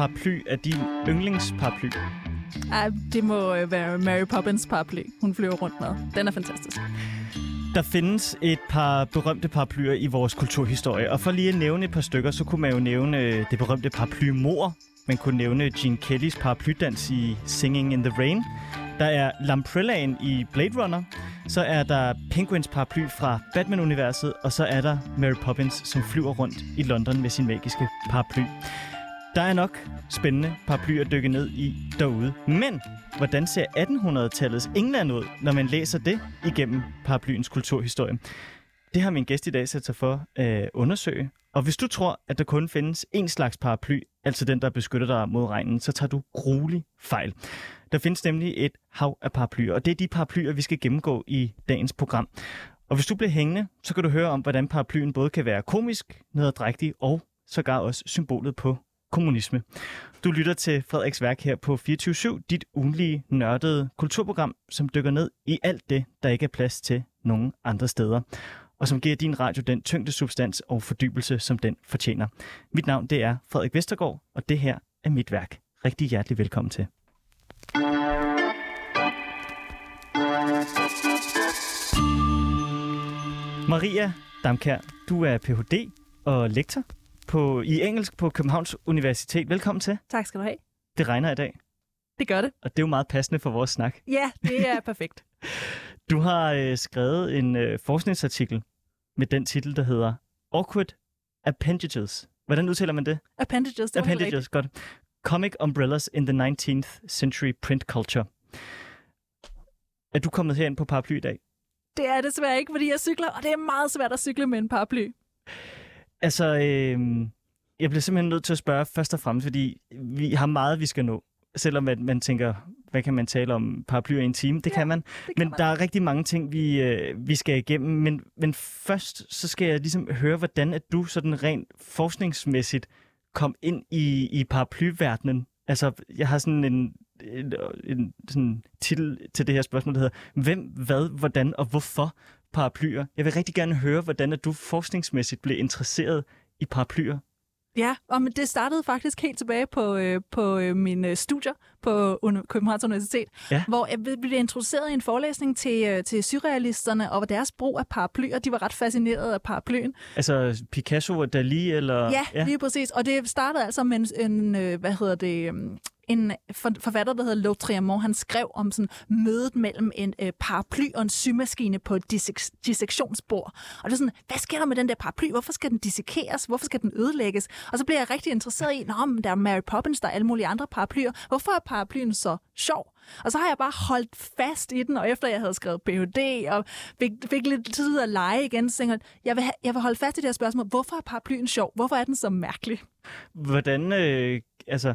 paraply er din yndlingsparaply? Ej, det må øh, være Mary Poppins paraply, hun flyver rundt med. Den er fantastisk. Der findes et par berømte paraplyer i vores kulturhistorie, og for lige at nævne et par stykker, så kunne man jo nævne øh, det berømte paraply Mor. Man kunne nævne Gene Kellys paraplydans i Singing in the Rain. Der er Lamprellaen i Blade Runner. Så er der Penguins paraply fra Batman-universet, og så er der Mary Poppins, som flyver rundt i London med sin magiske paraply. Der er nok spændende paraplyer at dykke ned i derude. Men hvordan ser 1800-tallets England ud, når man læser det igennem paraplyens kulturhistorie? Det har min gæst i dag sat sig for at undersøge. Og hvis du tror, at der kun findes én slags paraply, altså den, der beskytter dig mod regnen, så tager du gruelig fejl. Der findes nemlig et hav af paraplyer, og det er de paraplyer, vi skal gennemgå i dagens program. Og hvis du bliver hængende, så kan du høre om, hvordan paraplyen både kan være komisk, nederdrægtig og sågar også symbolet på kommunisme. Du lytter til Frederiks værk her på 24 dit ugenlige nørdede kulturprogram, som dykker ned i alt det, der ikke er plads til nogen andre steder og som giver din radio den tyngde substans og fordybelse, som den fortjener. Mit navn det er Frederik Vestergaard, og det her er mit værk. Rigtig hjertelig velkommen til. Maria Damkær, du er Ph.D. og lektor på, i engelsk på Københavns Universitet. Velkommen til. Tak skal du have. Det regner i dag. Det gør det. Og det er jo meget passende for vores snak. Ja, det er perfekt. Du har øh, skrevet en øh, forskningsartikel med den titel, der hedder Awkward Appendages. Hvordan udtaler man det? Appendages, det Appendages, godt. Comic Umbrellas in the 19th Century Print Culture. Er du kommet herind på paraply i dag? Det er desværre ikke, fordi jeg cykler, og det er meget svært at cykle med en paraply. Altså, øh, jeg bliver simpelthen nødt til at spørge først og fremmest, fordi vi har meget, vi skal nå. Selvom man, man tænker, hvad kan man tale om paraplyer i en time? Det ja, kan man. Det men man. der er rigtig mange ting, vi, øh, vi skal igennem. Men, men først, så skal jeg ligesom høre, hvordan at du sådan rent forskningsmæssigt kom ind i, i paraplyverdenen. Altså, jeg har sådan en, en, en sådan titel til det her spørgsmål, der hedder, hvem, hvad, hvordan og hvorfor paraplyer? Jeg vil rigtig gerne høre, hvordan at du forskningsmæssigt blev interesseret i paraplyer. Ja, og men det startede faktisk helt tilbage på, øh, på øh, mine øh, studier på Københavns Universitet, Ja. hvor jeg blev introduceret i en forelæsning til, øh, til surrealisterne og deres brug af paraplyer. De var ret fascineret af paraplyen. Altså Picasso og Dali, eller... Ja, ja, lige præcis. Og det startede altså med en, en øh, hvad hedder det, øhm, en forfatter, der hedder Lautremont. Han skrev om sådan mødet mellem en øh, paraply og en symaskine på et dissek- dissektionsbord. Og det er sådan, hvad sker der med den der paraply? Hvorfor skal den dissekeres? Hvorfor skal den ødelægges? Og så blev jeg rigtig interesseret i, Nå, men der er Mary Poppins, der er alle mulige andre paraplyer. Hvorfor er paraplyen så sjov? Og så har jeg bare holdt fast i den, og efter jeg havde skrevet Ph.D. og fik, fik lidt tid at lege igen, så tænkte jeg, jeg vil, ha- jeg vil holde fast i det her spørgsmål. Hvorfor er paraplyen sjov? Hvorfor er den så mærkelig? Hvordan, øh, altså,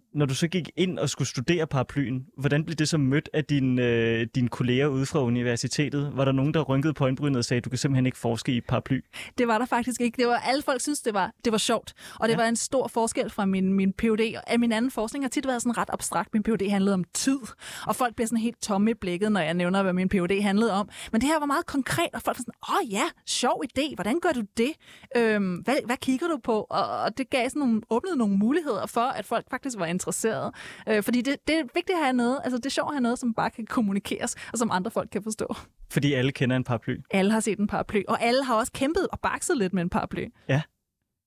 når du så gik ind og skulle studere paraplyen, hvordan blev det så mødt af dine, øh, dine kolleger ude fra universitetet? Var der nogen, der rynkede på øjenbrynet og sagde, du kan simpelthen ikke forske i paraply? Det var der faktisk ikke. Det var, alle folk synes, det var, det var sjovt. Og det Ja. ja. var en stor forskel fra min, min PhD. Og min anden forskning har tit været sådan ret abstrakt. Min PhD handlede om tid. Og folk bliver sådan helt tomme i blikket, når jeg nævner, hvad min PhD handlede om. Men det her var meget konkret, og folk var sådan, åh oh, ja, sjov idé. Hvordan gør du det? Øhm, hvad, hvad kigger du på? Og, og det gav sådan nogle, åbnede nogle muligheder for, at folk faktisk var interesserede. Øh, fordi det, det er vigtigt at have noget, altså det er sjovt at have noget, som bare kan kommunikeres, og som andre folk kan forstå. Fordi alle kender en paraply. Alle har set en paraply, og alle har også kæmpet og bakset lidt med en paraply.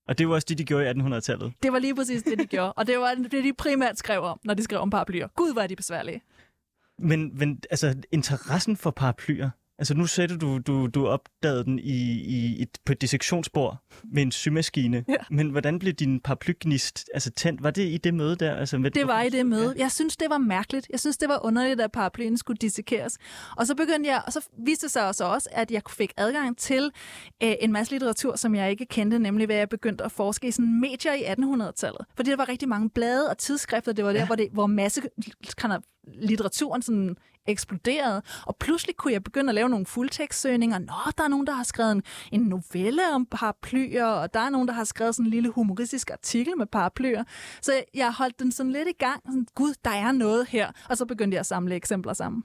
Og det var også det, de gjorde i 1800-tallet. Det var lige præcis det, de gjorde. Og det var det, de primært skrev om, når de skrev om paraplyer. Gud, er de besværlige. Men, men altså, interessen for paraplyer, altså nu sætter du, du, du opdagede den i, i, et, på et dissektionsbord med en symaskine. Ja. Men hvordan blev din paraplygnist altså, tændt? Var det i det møde der? Altså, med, Det var i det møde. Jeg synes, det var mærkeligt. Jeg synes, det var underligt, at paraplyen skulle dissekeres. Og så begyndte jeg, og så viste det sig også, også at jeg fik adgang til øh, en masse litteratur, som jeg ikke kendte, nemlig hvad jeg begyndte at forske i sådan medier i 1800-tallet. Fordi der var rigtig mange blade og tidsskrifter. Det var der, Ja. hvor, det, hvor masse kan litteraturen sådan eksploderede. Og pludselig kunne jeg begynde at lave nogle fuldtekstsøgninger. Nå, der er nogen, der har skrevet en, en novelle om paraplyer, og der er nogen, der har skrevet sådan en lille humoristisk artikel med paraplyer. Så jeg holdt den sådan lidt i gang. Sådan, Gud, der er noget her. Og så begyndte jeg at samle eksempler sammen.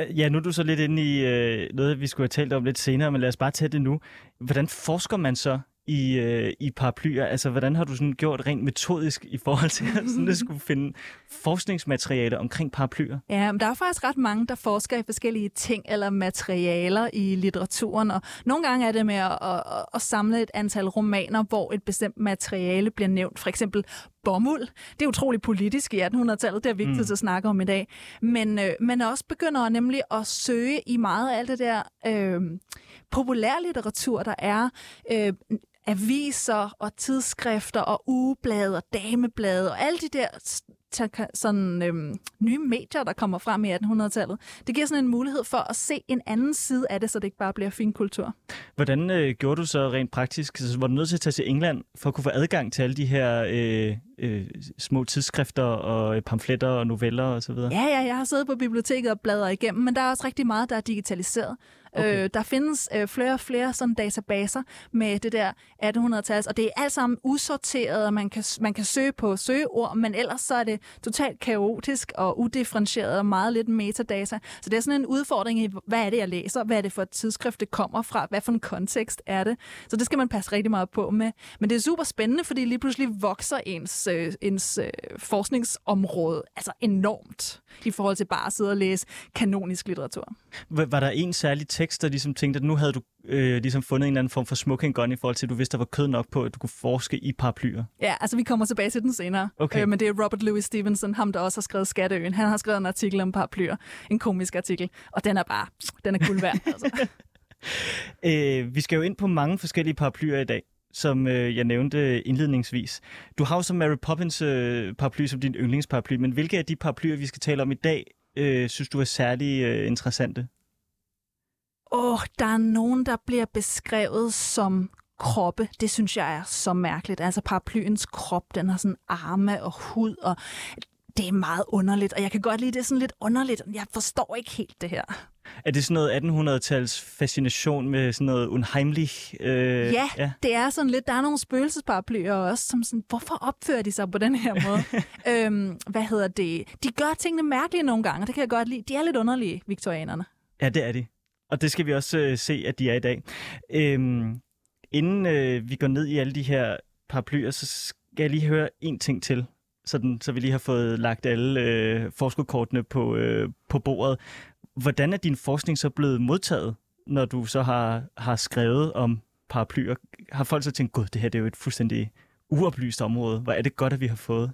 Øh, ja, nu er du så lidt inde i øh, noget, vi skulle have talt om lidt senere, men lad os bare tage det nu. Hvordan forsker man så i, øh, i paraplyer? Altså, hvordan har du sådan gjort rent metodisk i forhold til at, sådan, at skulle finde forskningsmateriale omkring paraplyer? Ja, men der er faktisk ret mange, der forsker i forskellige ting eller materialer i litteraturen, og nogle gange er det med at, at, at samle et antal romaner, hvor et bestemt materiale bliver nævnt. For eksempel bomuld. Det er utroligt politisk i 1800-tallet, det er vigtigt mm. at snakke om i dag. Men øh, man også begynder nemlig at søge i meget af alt det der øh, populærlitteratur, der er. Øh, aviser og tidsskrifter og ugeblade og dameblade og alle de der sådan øhm, nye medier, der kommer frem i 1800-tallet. Det giver sådan en mulighed for at se en anden side af det, så det ikke bare bliver fin kultur. Hvordan øh, gjorde du så rent praktisk? Så var du nødt til at tage til England for at kunne få adgang til alle de her øh, øh, små tidsskrifter og øh, pamfletter og noveller osv.? Ja, ja, jeg har siddet på biblioteket og bladret igennem, men der er også rigtig meget, der er digitaliseret. Okay. Øh, der findes øh, flere og flere sådan databaser med det der 1800-tals, og det er alt sammen usorteret, og man kan, man kan søge på søgeord, men ellers så er det totalt kaotisk og udifferentieret og meget lidt metadata. Så det er sådan en udfordring i, hvad er det, jeg læser? Hvad er det for et tidsskrift, det kommer fra? Hvad for en kontekst er det? Så det skal man passe rigtig meget på med. Men det er super spændende, fordi lige pludselig vokser ens, øh, ens øh, forskningsområde altså enormt i forhold til bare at sidde og læse kanonisk litteratur. Var der en særlig tekst, der ligesom tænkte, at nu havde du øh, ligesom fundet en eller anden form for smoking gun i forhold til, at du vidste, der var kød nok på, at du kunne forske i paraplyer? Ja, altså vi kommer tilbage til den senere. Okay. Øh, men det er Robert Louis Stevenson, ham der også har skrevet Skatteøen. Han har skrevet en artikel om paraplyer, en komisk artikel, og den er bare, den er guld værd. altså. øh, vi skal jo ind på mange forskellige paraplyer i dag som øh, jeg nævnte indledningsvis. Du har jo så Mary Poppins øh, paraply som din yndlingsparaply, men hvilke af de paraplyer, vi skal tale om i dag, øh, synes du er særlig øh, interessante? Åh, oh, der er nogen, der bliver beskrevet som kroppe. Det synes jeg er så mærkeligt. Altså paraplyens krop, den har sådan arme og hud, og det er meget underligt. Og jeg kan godt lide, det er sådan lidt underligt. Jeg forstår ikke helt det her. Er det sådan noget 1800-tals fascination med sådan noget unheimlich? Øh, ja, ja, det er sådan lidt, der er nogle spøgelsesparaplyer også, som sådan, hvorfor opfører de sig på den her måde? øhm, hvad hedder det? De gør tingene mærkelige nogle gange, og det kan jeg godt lide. De er lidt underlige, viktorianerne. Ja, det er de. Og det skal vi også øh, se, at de er i dag. Øhm, inden øh, vi går ned i alle de her paraplyer, så skal jeg lige høre en ting til, sådan, så vi lige har fået lagt alle øh, forskerkortene på, øh, på bordet. Hvordan er din forskning så blevet modtaget, når du så har, har skrevet om paraplyer? Har folk så tænkt, gud, det her det er jo et fuldstændig uoplyst område. Hvor er det godt, at vi har fået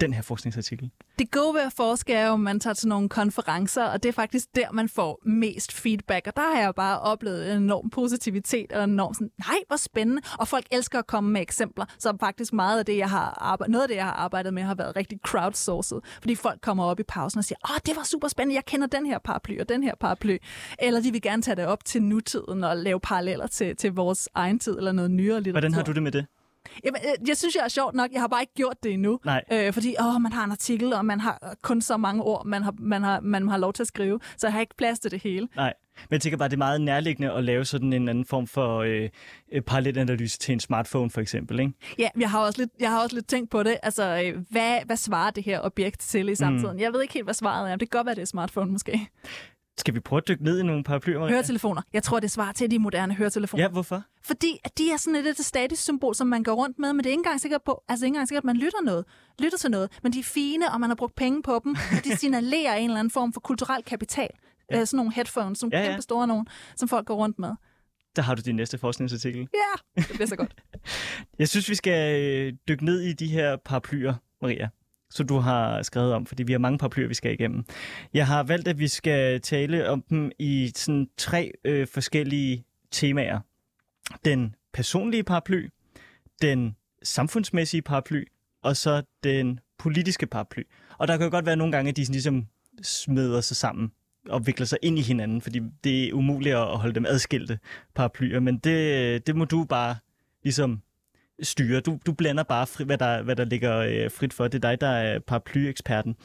den her forskningsartikel? Det gode ved at forske er jo, at man tager til nogle konferencer, og det er faktisk der, man får mest feedback. Og der har jeg bare oplevet en enorm positivitet, og enorm sådan, nej, hvor spændende. Og folk elsker at komme med eksempler, så faktisk meget af det, jeg har arbejdet, noget af det, jeg har arbejdet med, har været rigtig crowdsourced. Fordi folk kommer op i pausen og siger, åh, det var super spændende, jeg kender den her paraply og den her paraply. Eller de vil gerne tage det op til nutiden og lave paralleller til, til vores egen tid eller noget nyere litteratur. Hvordan har du det med det? Jamen, øh, jeg synes, jeg er sjovt nok. Jeg har bare ikke gjort det endnu. Nej. Øh, fordi åh, man har en artikel, og man har kun så mange ord, man har, man, har, man har lov til at skrive. Så jeg har ikke plads til det hele. Nej. Men jeg tænker bare, det er meget nærliggende at lave sådan en anden form for øh, øh parallelanalyse til en smartphone, for eksempel, ikke? Ja, jeg har også lidt, jeg har også lidt tænkt på det. Altså, øh, hvad, hvad svarer det her objekt til i samtiden? Mm. Jeg ved ikke helt, hvad svaret er. Det kan godt være, det er smartphone, måske. Skal vi prøve at dykke ned i nogle paraplyer? Maria? Høretelefoner. Jeg tror, det svarer til de moderne høretelefoner. Ja, hvorfor? Fordi at de er sådan et, et statussymbol, som man går rundt med, men det er ikke engang sikkert på, altså ikke engang sikkert, at man lytter noget, lytter til noget, men de er fine, og man har brugt penge på dem, og de signalerer en eller anden form for kulturel kapital. Ja. Øh, sådan nogle headphones, som ja, ja. kæmpe store nogen, som folk går rundt med. Der har du din næste forskningsartikel. Ja, det bliver så godt. Jeg synes, vi skal øh, dykke ned i de her paraplyer, Maria som du har skrevet om, fordi vi har mange paraplyer, vi skal igennem. Jeg har valgt, at vi skal tale om dem i sådan tre øh, forskellige temaer. Den personlige paraply, den samfundsmæssige paraply, og så den politiske paraply. Og der kan jo godt være nogle gange, at de sådan ligesom smeder sig sammen og vikler sig ind i hinanden, fordi det er umuligt at holde dem adskilte paraplyer, men det, det må du bare ligesom styre. Du, du blander bare, fri, hvad, der, hvad der ligger øh, frit for. Det er dig, der er paraplyeksperten.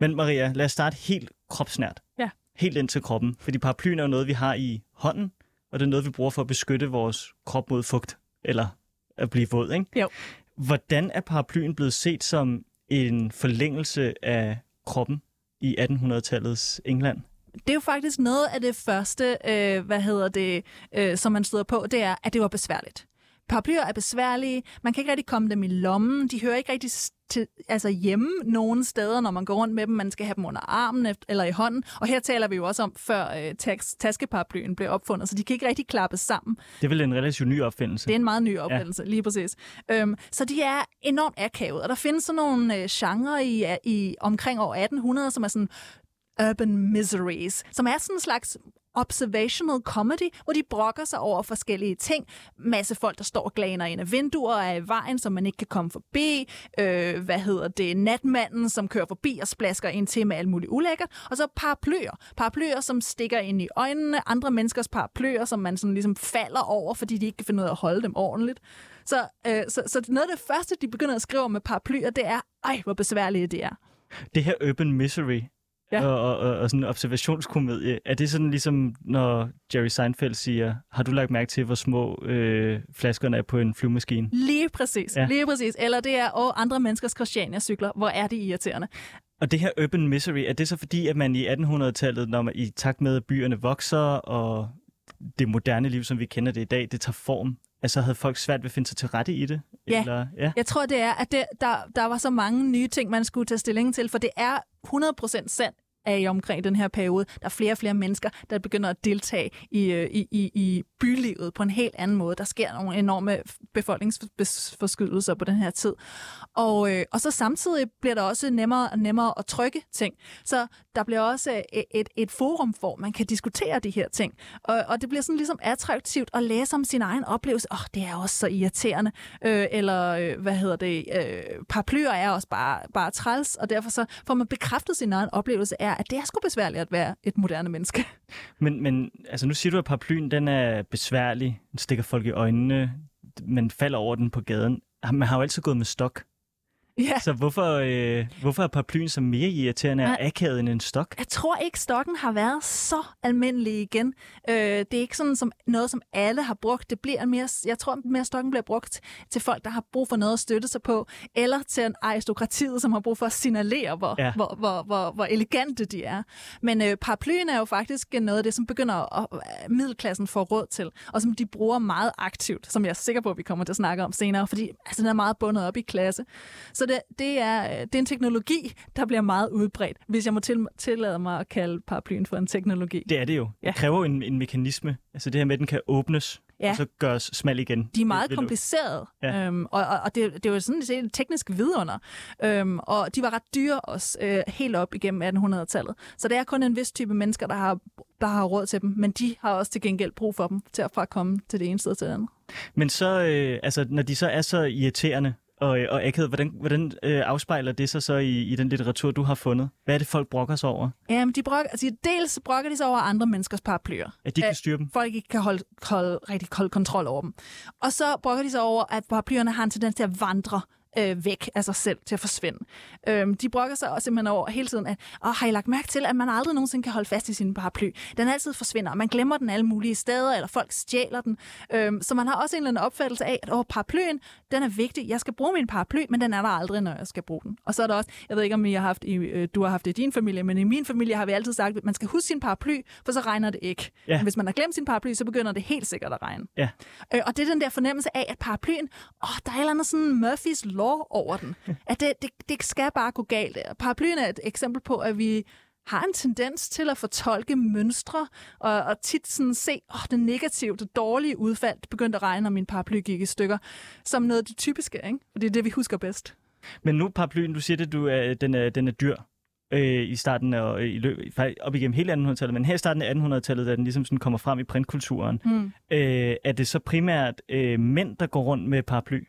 Men Maria, lad os starte helt kropsnært. Ja. Helt ind til kroppen. Fordi paraplyen er jo noget, vi har i hånden, og det er noget, vi bruger for at beskytte vores krop mod fugt, eller at blive våd, ikke? Jo. Hvordan er paraplyen blevet set som en forlængelse af kroppen i 1800-tallets England? Det er jo faktisk noget af det første, øh, hvad hedder det, øh, som man støder på, det er, at det var besværligt paraplyer er besværlige. Man kan ikke rigtig komme dem i lommen. De hører ikke rigtig til, altså hjemme nogen steder, når man går rundt med dem. Man skal have dem under armen eller i hånden. Og her taler vi jo også om, før øh, tas- taskeparaplyen blev opfundet, så de kan ikke rigtig klappes sammen. Det er vel en relativt ny opfindelse? Det er en meget ny opfindelse, ja. lige præcis. Øhm, så de er enormt akavet, og der findes sådan nogle øh, genrer i, i omkring år 1800, som er sådan urban miseries, som er sådan en slags observational comedy, hvor de brokker sig over forskellige ting. Masse folk, der står og glaner ind af vinduer og er i vejen, som man ikke kan komme forbi. Øh, hvad hedder det? Natmanden, som kører forbi og splasker ind til med alt muligt ulækkert. Og så paraplyer. Paraplyer, som stikker ind i øjnene. Andre menneskers paraplyer, som man sådan ligesom falder over, fordi de ikke kan finde ud af at holde dem ordentligt. Så, øh, så, så noget af det første, de begynder at skrive med paraplyer, det er, ej, hvor besværligt det er. Det her urban misery, ja. og, og, og, og sådan en observationskomedie. Er det sådan ligesom, når Jerry Seinfeld siger, har du lagt mærke til, hvor små øh, flaskerne er på en flyvemaskine? Lige præcis, ja. lige præcis. Eller det er, og andre menneskers Christiania-cykler, hvor er de irriterende. Og det her urban misery, er det så fordi, at man i 1800-tallet, når man i takt med, at byerne vokser, og det moderne liv, som vi kender det i dag, det tager form, Altså havde folk svært ved at finde sig til rette i det? Ja, Eller, ja. jeg tror det er, at det, der, der var så mange nye ting, man skulle tage stilling til, for det er 100% sandt, er i omkring den her periode. Der er flere og flere mennesker, der begynder at deltage i, øh, i, i, i bylivet på en helt anden måde. Der sker nogle enorme befolkningsforskydelser på den her tid. Og, øh, og så samtidig bliver der også nemmere og nemmere at trykke ting. Så der bliver også et, et, et forum, hvor man kan diskutere de her ting. Og, og det bliver sådan ligesom attraktivt at læse om sin egen oplevelse. Åh, oh, det er også så irriterende. Øh, eller, øh, hvad hedder det, øh, paraplyer er også bare, bare træls, og derfor så får man bekræftet sin egen oplevelse af, at det er sgu besværligt at være et moderne menneske. Men, men altså, nu siger du, at paraplyen den er besværlig. Den stikker folk i øjnene. Man falder over den på gaden. Man har jo altid gået med stok. Ja. Så hvorfor, øh, hvorfor er paraplyen så mere irriterende og akavet end en stok? Jeg tror ikke, stokken har været så almindelig igen. Øh, det er ikke sådan som noget, som alle har brugt. Det bliver mere, jeg tror mere, stokken bliver brugt til folk, der har brug for noget at støtte sig på, eller til en aristokratiet, som har brug for at signalere, hvor, ja. hvor, hvor, hvor, hvor elegante de er. Men øh, paraplyen er jo faktisk noget af det, som begynder at, at middelklassen får råd til, og som de bruger meget aktivt, som jeg er sikker på, at vi kommer til at snakke om senere, fordi altså, den er meget bundet op i klasse. Så det, det, er, det er en teknologi, der bliver meget udbredt, hvis jeg må til, tillade mig at kalde paraplyen for en teknologi. Det er det jo. Ja. Det kræver en, en mekanisme. Altså det her med, at den kan åbnes, ja. og så gøres smal igen. De er meget komplicerede, ja. øhm, og, og, og det, det var sådan et teknisk vidunder. Øhm, og de var ret dyre også, øh, helt op igennem 1800-tallet. Så det er kun en vis type mennesker, der har, der har råd til dem, men de har også til gengæld brug for dem til at komme til det ene sted til det andet. Men så, øh, altså, når de så er så irriterende, og, og akavet. Hvordan, hvordan øh, afspejler det sig så i, i den litteratur, du har fundet? Hvad er det, folk brokker sig over? Jamen, de brokker, altså, dels brokker de sig over andre menneskers paraplyer. At de kan styre dem? Folk ikke kan holde, holde rigtig holde kontrol over dem. Og så brokker de sig over, at paraplyerne har en tendens til at vandre øh, væk af sig selv til at forsvinde. Øhm, de brokker sig også simpelthen over hele tiden, at Åh, har I lagt mærke til, at man aldrig nogensinde kan holde fast i sin paraply? Den altid forsvinder, og man glemmer den alle mulige steder, eller folk stjæler den. Øhm, så man har også en eller anden opfattelse af, at Åh, paraplyen, den er vigtig. Jeg skal bruge min paraply, men den er der aldrig, når jeg skal bruge den. Og så er der også, jeg ved ikke, om I har haft i, øh, du har haft det i din familie, men i min familie har vi altid sagt, at man skal huske sin paraply, for så regner det ikke. Ja. Hvis man har glemt sin paraply, så begynder det helt sikkert at regne. Ja. Øh, og det er den der fornemmelse af, at paraplyen, åh, der er et eller andet sådan Murphys law over over den. At det, det, det skal bare gå galt. Paraplyen er et eksempel på, at vi har en tendens til at fortolke mønstre, og, og tit sådan se, åh, det negative, det dårlige udfald, det begyndte at regne, når min paraply gik i stykker, som noget af det typiske, ikke? Og det er det, vi husker bedst. Men nu paraplyen, du siger det, du er, den, er, den er dyr øh, i starten af, i løb, op igennem hele 1800-tallet, men her i starten af 1800-tallet, da den ligesom sådan kommer frem i printkulturen, mm. øh, er det så primært øh, mænd, der går rundt med paraply?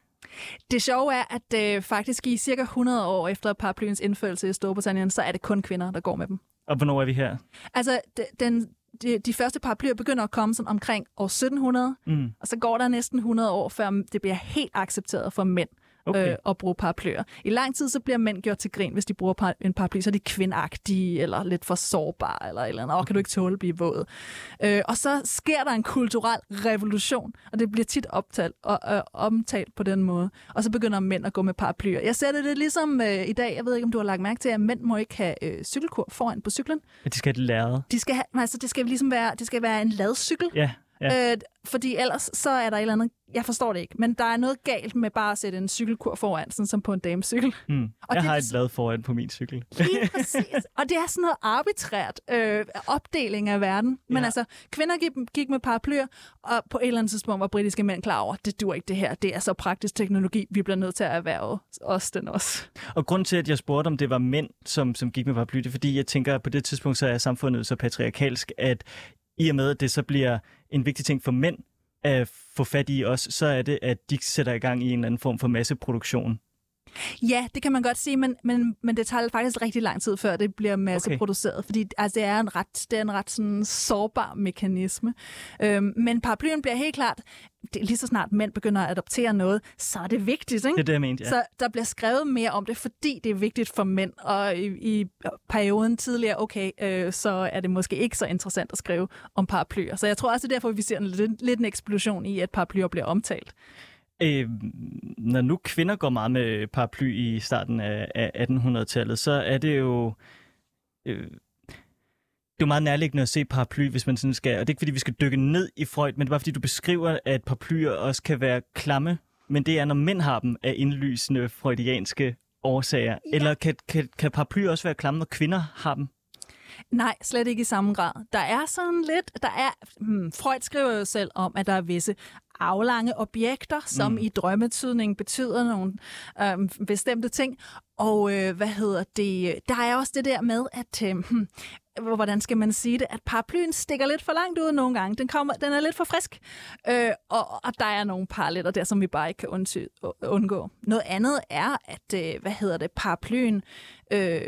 Det sjove er, at øh, faktisk i cirka 100 år efter paraplyens indførelse i Storbritannien, så er det kun kvinder, der går med dem. Og hvornår er vi her? Altså, den, de, de første paraplyer begynder at komme sådan omkring år 1700, mm. og så går der næsten 100 år, før det bliver helt accepteret for mænd okay. øh, at bruge paraplyer. I lang tid så bliver mænd gjort til grin, hvis de bruger par, en paraply, så er de kvindagtige, eller lidt for sårbare, eller eller andet. Og kan du ikke tåle at blive våd? Øh, og så sker der en kulturel revolution, og det bliver tit optalt, og, øh, omtalt på den måde. Og så begynder mænd at gå med paraplyer. Jeg ser det, det ligesom øh, i dag, jeg ved ikke, om du har lagt mærke til, at mænd må ikke have øh, cykelkur foran på cyklen. Ja, de skal have det læret. De skal have, altså, det skal ligesom være, det skal være en ladcykel. Ja Ja. Øh, fordi ellers så er der et eller andet, jeg forstår det ikke, men der er noget galt med bare at sætte en cykelkur foran, sådan som på en damecykel. Mm. Og jeg det, har et blad foran på min cykel. Lige præcis. Og det er sådan noget arbitrært øh, opdeling af verden. Men ja. altså, kvinder gik, gik med paraplyer, og på et eller andet tidspunkt var britiske mænd klar over, det dur ikke det her. Det er så praktisk teknologi, vi bliver nødt til at erhverve os den også. Og grund til, at jeg spurgte, om det var mænd, som, som gik med paraply, det er fordi, jeg tænker, at på det tidspunkt så er samfundet så patriarkalsk, at i og med, at det så bliver en vigtig ting for mænd at få fat i os, så er det, at de sætter i gang i en eller anden form for masseproduktion. Ja, det kan man godt sige, men, men, men det tager faktisk rigtig lang tid, før det bliver masseproduceret, okay. fordi altså, det er en ret, det er en ret sådan, sårbar mekanisme. Øhm, men paraplyen bliver helt klart, det, lige så snart mænd begynder at adoptere noget, så er det vigtigt. Ikke? Det er det, jeg mente, ja. Så der bliver skrevet mere om det, fordi det er vigtigt for mænd, og i, i perioden tidligere, okay, øh, så er det måske ikke så interessant at skrive om paraplyer. Så jeg tror også, det er derfor, vi ser en, lidt, lidt en eksplosion i, at paraplyer bliver omtalt. Øh, når nu kvinder går meget med paraply i starten af, af 1800-tallet, så er det jo... Øh, det er jo meget nærliggende at se paraply, hvis man sådan skal... Og det er ikke, fordi vi skal dykke ned i Freud, men det er bare, fordi du beskriver, at paraplyer også kan være klamme, men det er, når mænd har dem af indlysende freudianske årsager. Ja. Eller kan, kan, kan paraplyer også være klamme, når kvinder har dem? Nej, slet ikke i samme grad. Der er sådan lidt, der er, hmm, Freud skriver jo selv om, at der er visse aflange objekter, som mm. i drømmetydning betyder nogle øh, bestemte ting. Og øh, hvad hedder det? Der er også det der med, at øh, hvordan skal man sige det, at paraplyen stikker lidt for langt ud nogle gange. Den, kommer, den er lidt for frisk, øh, og, og der er nogle paralleller der, som vi bare ikke kan undgå. Noget andet er, at øh, hvad hedder det, paraplyen øh,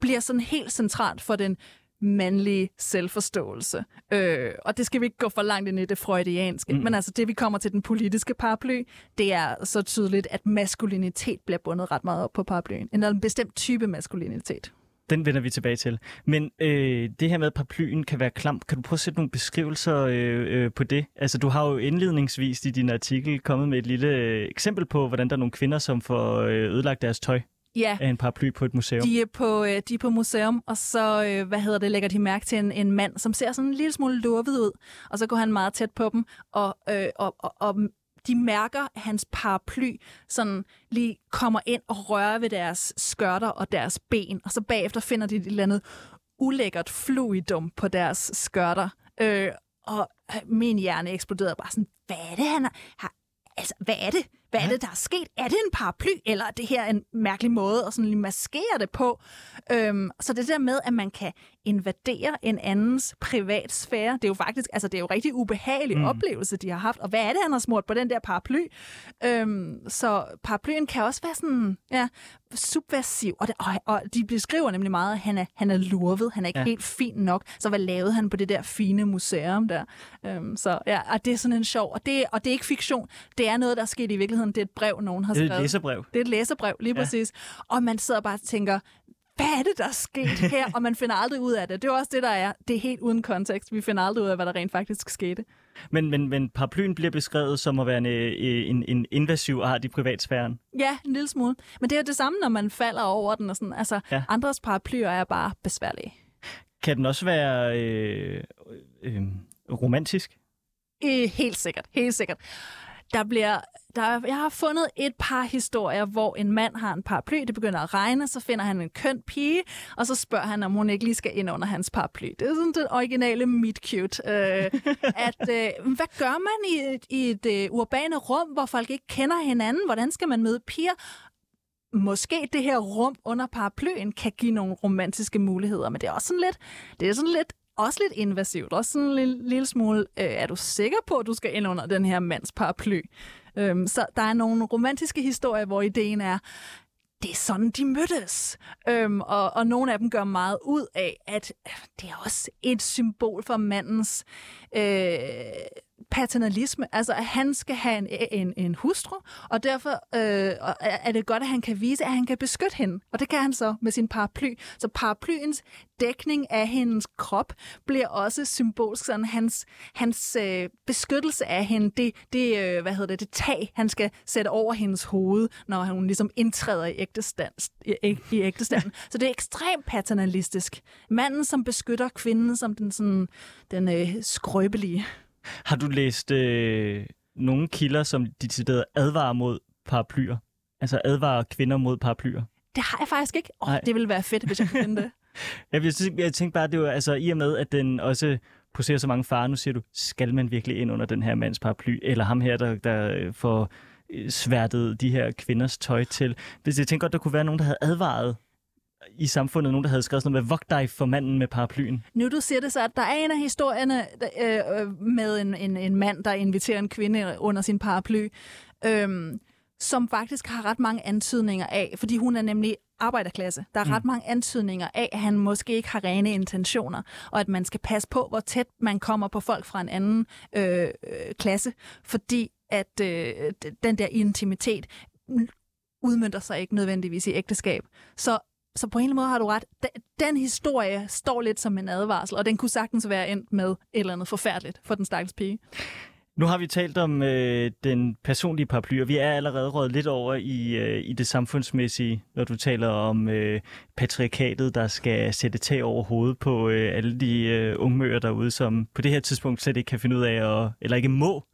bliver sådan helt centralt for den mandlige selvforståelse. Øh, og det skal vi ikke gå for langt ind i det freudianske. Mm. Men altså det, vi kommer til den politiske paraply, det er så tydeligt, at maskulinitet bliver bundet ret meget op på paraplyen. En bestemt type maskulinitet. Den vender vi tilbage til. Men øh, det her med, at paraplyen kan være klam, kan du prøve at sætte nogle beskrivelser øh, øh, på det? Altså, du har jo indledningsvis i din artikel kommet med et lille øh, eksempel på, hvordan der er nogle kvinder, som får øh, ødelagt deres tøj ja. af en paraply på et museum. De er på, øh, de er på museum, og så, øh, hvad hedder det, lægger de mærke til en, en mand, som ser sådan en lille smule lurvet ud, og så går han meget tæt på dem, og, øh, og, og, og de mærker, at hans paraply sådan lige kommer ind og rører ved deres skørter og deres ben, og så bagefter finder de et eller andet ulækkert fluidum på deres skørter. Øh, og øh, min hjerne eksploderede bare sådan, hvad er det, han har? Altså, hvad er det? Hvad er det, der er sket? Er det en paraply, eller er det her en mærkelig måde at sådan lige maskere det på? Øhm, så det der med, at man kan invadere en andens privatsfære, det er jo faktisk, altså det er jo rigtig ubehagelig mm. oplevelse, de har haft. Og hvad er det, han har smurt på den der paraply? Øhm, så paraplyen kan også være sådan, ja, subversiv, og, det, og, og de beskriver nemlig meget, at han er, han er lurvet, han er ikke ja. helt fin nok, så hvad lavede han på det der fine museum der? Øhm, så ja, og det er sådan en sjov, og det, og det er ikke fiktion, det er noget, der er sket i virkeligheden, det er et brev, nogen har skrevet. Det er et læserbrev. Det er et læserbrev, lige ja. præcis. Og man sidder bare og tænker, hvad er det, der er sket her? og man finder aldrig ud af det. Det er også det, der er. Det er helt uden kontekst. Vi finder aldrig ud af, hvad der rent faktisk skete. Men, men, men paraplyen bliver beskrevet som at være en, øh, en, en invasiv art i privatsfæren. Ja, en lille smule. Men det er det samme, når man falder over den. Og sådan. Altså, ja. andres paraplyer er bare besværlige. Kan den også være øh, øh, romantisk? Øh, helt sikkert, helt sikkert. Der bliver, der, jeg har fundet et par historier, hvor en mand har en paraply, det begynder at regne, så finder han en køn pige, og så spørger han, om hun ikke lige skal ind under hans paraply. Det er sådan den originale meet cute. Øh, at, øh, hvad gør man i, i et øh, urbane rum, hvor folk ikke kender hinanden? Hvordan skal man møde piger? måske det her rum under paraplyen kan give nogle romantiske muligheder, men det er også sådan lidt, det er sådan lidt også lidt invasivt. Også sådan en lille, lille smule, øh, er du sikker på, at du skal ind under den her mands paraply? Øhm, så der er nogle romantiske historier, hvor ideen er, det er sådan, de mødtes. Øhm, og, og nogle af dem gør meget ud af, at øh, det er også et symbol for mandens øh, paternalisme, altså at han skal have en, en, en hustru, og derfor øh, er det godt, at han kan vise, at han kan beskytte hende. Og det kan han så med sin paraply. Så paraplyens dækning af hendes krop bliver også symbolsk, sådan hans, hans øh, beskyttelse af hende, det, det, øh, hvad hedder det, det tag, han skal sætte over hendes hoved, når hun ligesom indtræder i ægtestand. I, i ægtestanden. så det er ekstremt paternalistisk. Manden, som beskytter kvinden som den, sådan, den øh, skrøbelige. Har du læst øh, nogle kilder, som decideret advarer mod paraplyer? Altså advarer kvinder mod paraplyer? Det har jeg faktisk ikke. Nej. oh, det ville være fedt, hvis jeg kunne finde det. Jeg, vil, jeg tænkte bare, at det var altså i og med, at den også poserer så mange farer. Nu siger du, skal man virkelig ind under den her mands paraply? Eller ham her, der, der øh, får øh, sværtet de her kvinders tøj til. Hvis jeg tænker godt, der kunne være nogen, der havde advaret i samfundet, nogen, der havde skrevet sådan noget med, vogt dig for manden med paraplyen. Nu du siger det så, at der er en af historierne øh, øh, med en, en, en mand, der inviterer en kvinde under sin paraply, øh, som faktisk har ret mange antydninger af, fordi hun er nemlig arbejderklasse. Der er mm. ret mange antydninger af, at han måske ikke har rene intentioner, og at man skal passe på, hvor tæt man kommer på folk fra en anden øh, øh, klasse, fordi at øh, den der intimitet udmyndter sig ikke nødvendigvis i ægteskab. Så så på en eller anden måde har du ret. Den historie står lidt som en advarsel, og den kunne sagtens være endt med et eller andet forfærdeligt for den stakkels pige. Nu har vi talt om øh, den personlige paraply, og vi er allerede røget lidt over i, øh, i det samfundsmæssige, når du taler om øh, patriarkatet, der skal sætte tag over hovedet på øh, alle de øh, ungmøger derude, som på det her tidspunkt slet ikke kan finde ud af, at, eller ikke må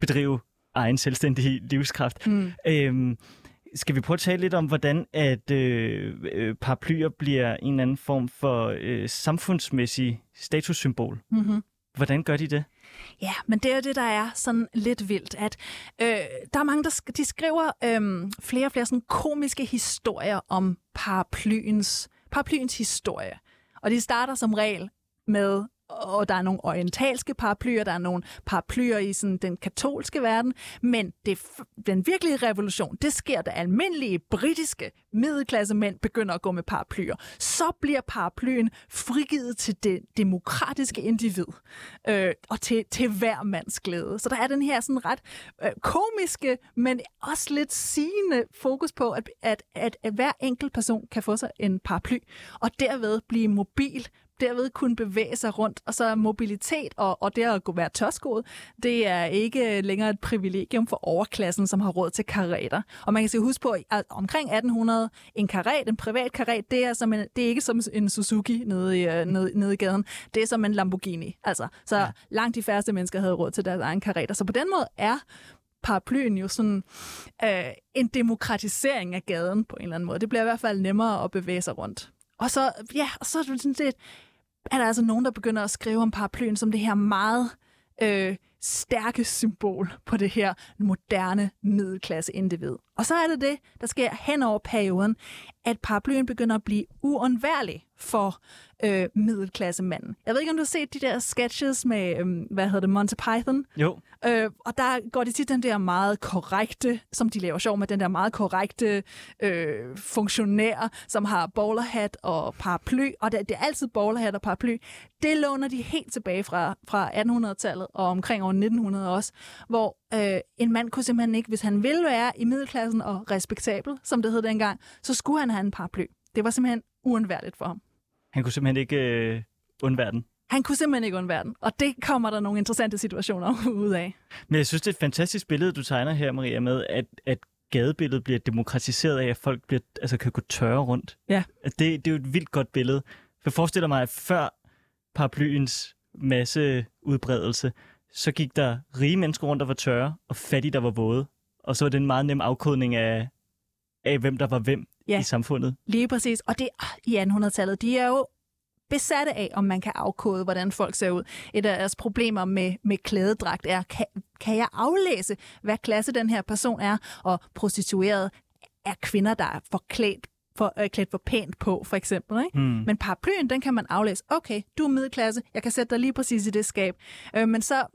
bedrive egen selvstændig livskraft. Mm. Øhm, skal vi prøve at tale lidt om, hvordan at øh, øh, paraplyer bliver en eller anden form for øh, samfundsmæssig statussymbol? Mm-hmm. Hvordan gør de det? Ja, men det er det, der er sådan lidt vildt, at øh, der er mange, der sk- de skriver øh, flere og flere sådan komiske historier om paraplyens, paraplyens historie. Og de starter som regel med og der er nogle orientalske paraplyer, der er nogle paraplyer i sådan den katolske verden, men det, den virkelige revolution, det sker, da almindelige britiske middelklasse mænd begynder at gå med paraplyer. Så bliver paraplyen frigivet til det demokratiske individ, øh, og til, til hver mands glæde. Så der er den her sådan ret øh, komiske, men også lidt sigende fokus på, at, at, at, at hver enkelt person kan få sig en paraply, og derved blive mobil derved kunne bevæge sig rundt. Og så mobilitet og, og det at være tørskoet, det er ikke længere et privilegium for overklassen, som har råd til karater. Og man kan se huske på, at omkring 1800, en karet, en privat karet, det er, som en, det er ikke som en Suzuki nede i, øh, nede, nede i gaden. Det er som en Lamborghini. Altså, så ja. langt de færreste mennesker havde råd til deres egen karater. Så på den måde er paraplyen jo sådan øh, en demokratisering af gaden på en eller anden måde. Det bliver i hvert fald nemmere at bevæge sig rundt. Og så, ja, og så er det sådan lidt, er der altså nogen, der begynder at skrive om paraplyen som det her meget øh, stærke symbol på det her moderne middelklasse individ. Og så er det det, der sker hen over perioden, at paraplyen begynder at blive uundværlig for øh, middelklassemanden. Jeg ved ikke, om du har set de der sketches med, øh, hvad hedder det, Monty Python? Jo. Øh, og der går de tit den der meget korrekte, som de laver sjov med, den der meget korrekte øh, funktionær, som har bowlerhat og paraply, og det, det er altid bowlerhat og paraply. Det låner de helt tilbage fra, fra 1800-tallet og omkring år 1900 også, hvor øh, en mand kunne simpelthen ikke, hvis han ville være i middelklassen og respektabel, som det hed dengang, så skulle han have en paraply. Det var simpelthen uundværligt for ham. Han kunne simpelthen ikke øh, undvære den. Han kunne simpelthen ikke undvære den, og det kommer der nogle interessante situationer ud af. Men jeg synes, det er et fantastisk billede, du tegner her, Maria, med, at, at gadebilledet bliver demokratiseret af, at folk bliver, altså, kan gå tørre rundt. Ja. Det, det er jo et vildt godt billede. For jeg forestiller mig, at før paraplyens masse udbredelse, så gik der rige mennesker rundt, der var tørre, og fattige, der var våde. Og så var det en meget nem afkodning af, af hvem der var hvem ja. i samfundet. Lige præcis. Og det i 1800-tallet, de er jo besatte af, om man kan afkode, hvordan folk ser ud. Et af deres problemer med, med klædedragt er, kan, kan jeg aflæse, hvad klasse den her person er? Og prostitueret er kvinder, der er forklædt for, øh, klædt for pænt på, for eksempel. Ikke? Hmm. Men paraplyen, den kan man aflæse. Okay, du er middelklasse, jeg kan sætte dig lige præcis i det skab. Øh, men så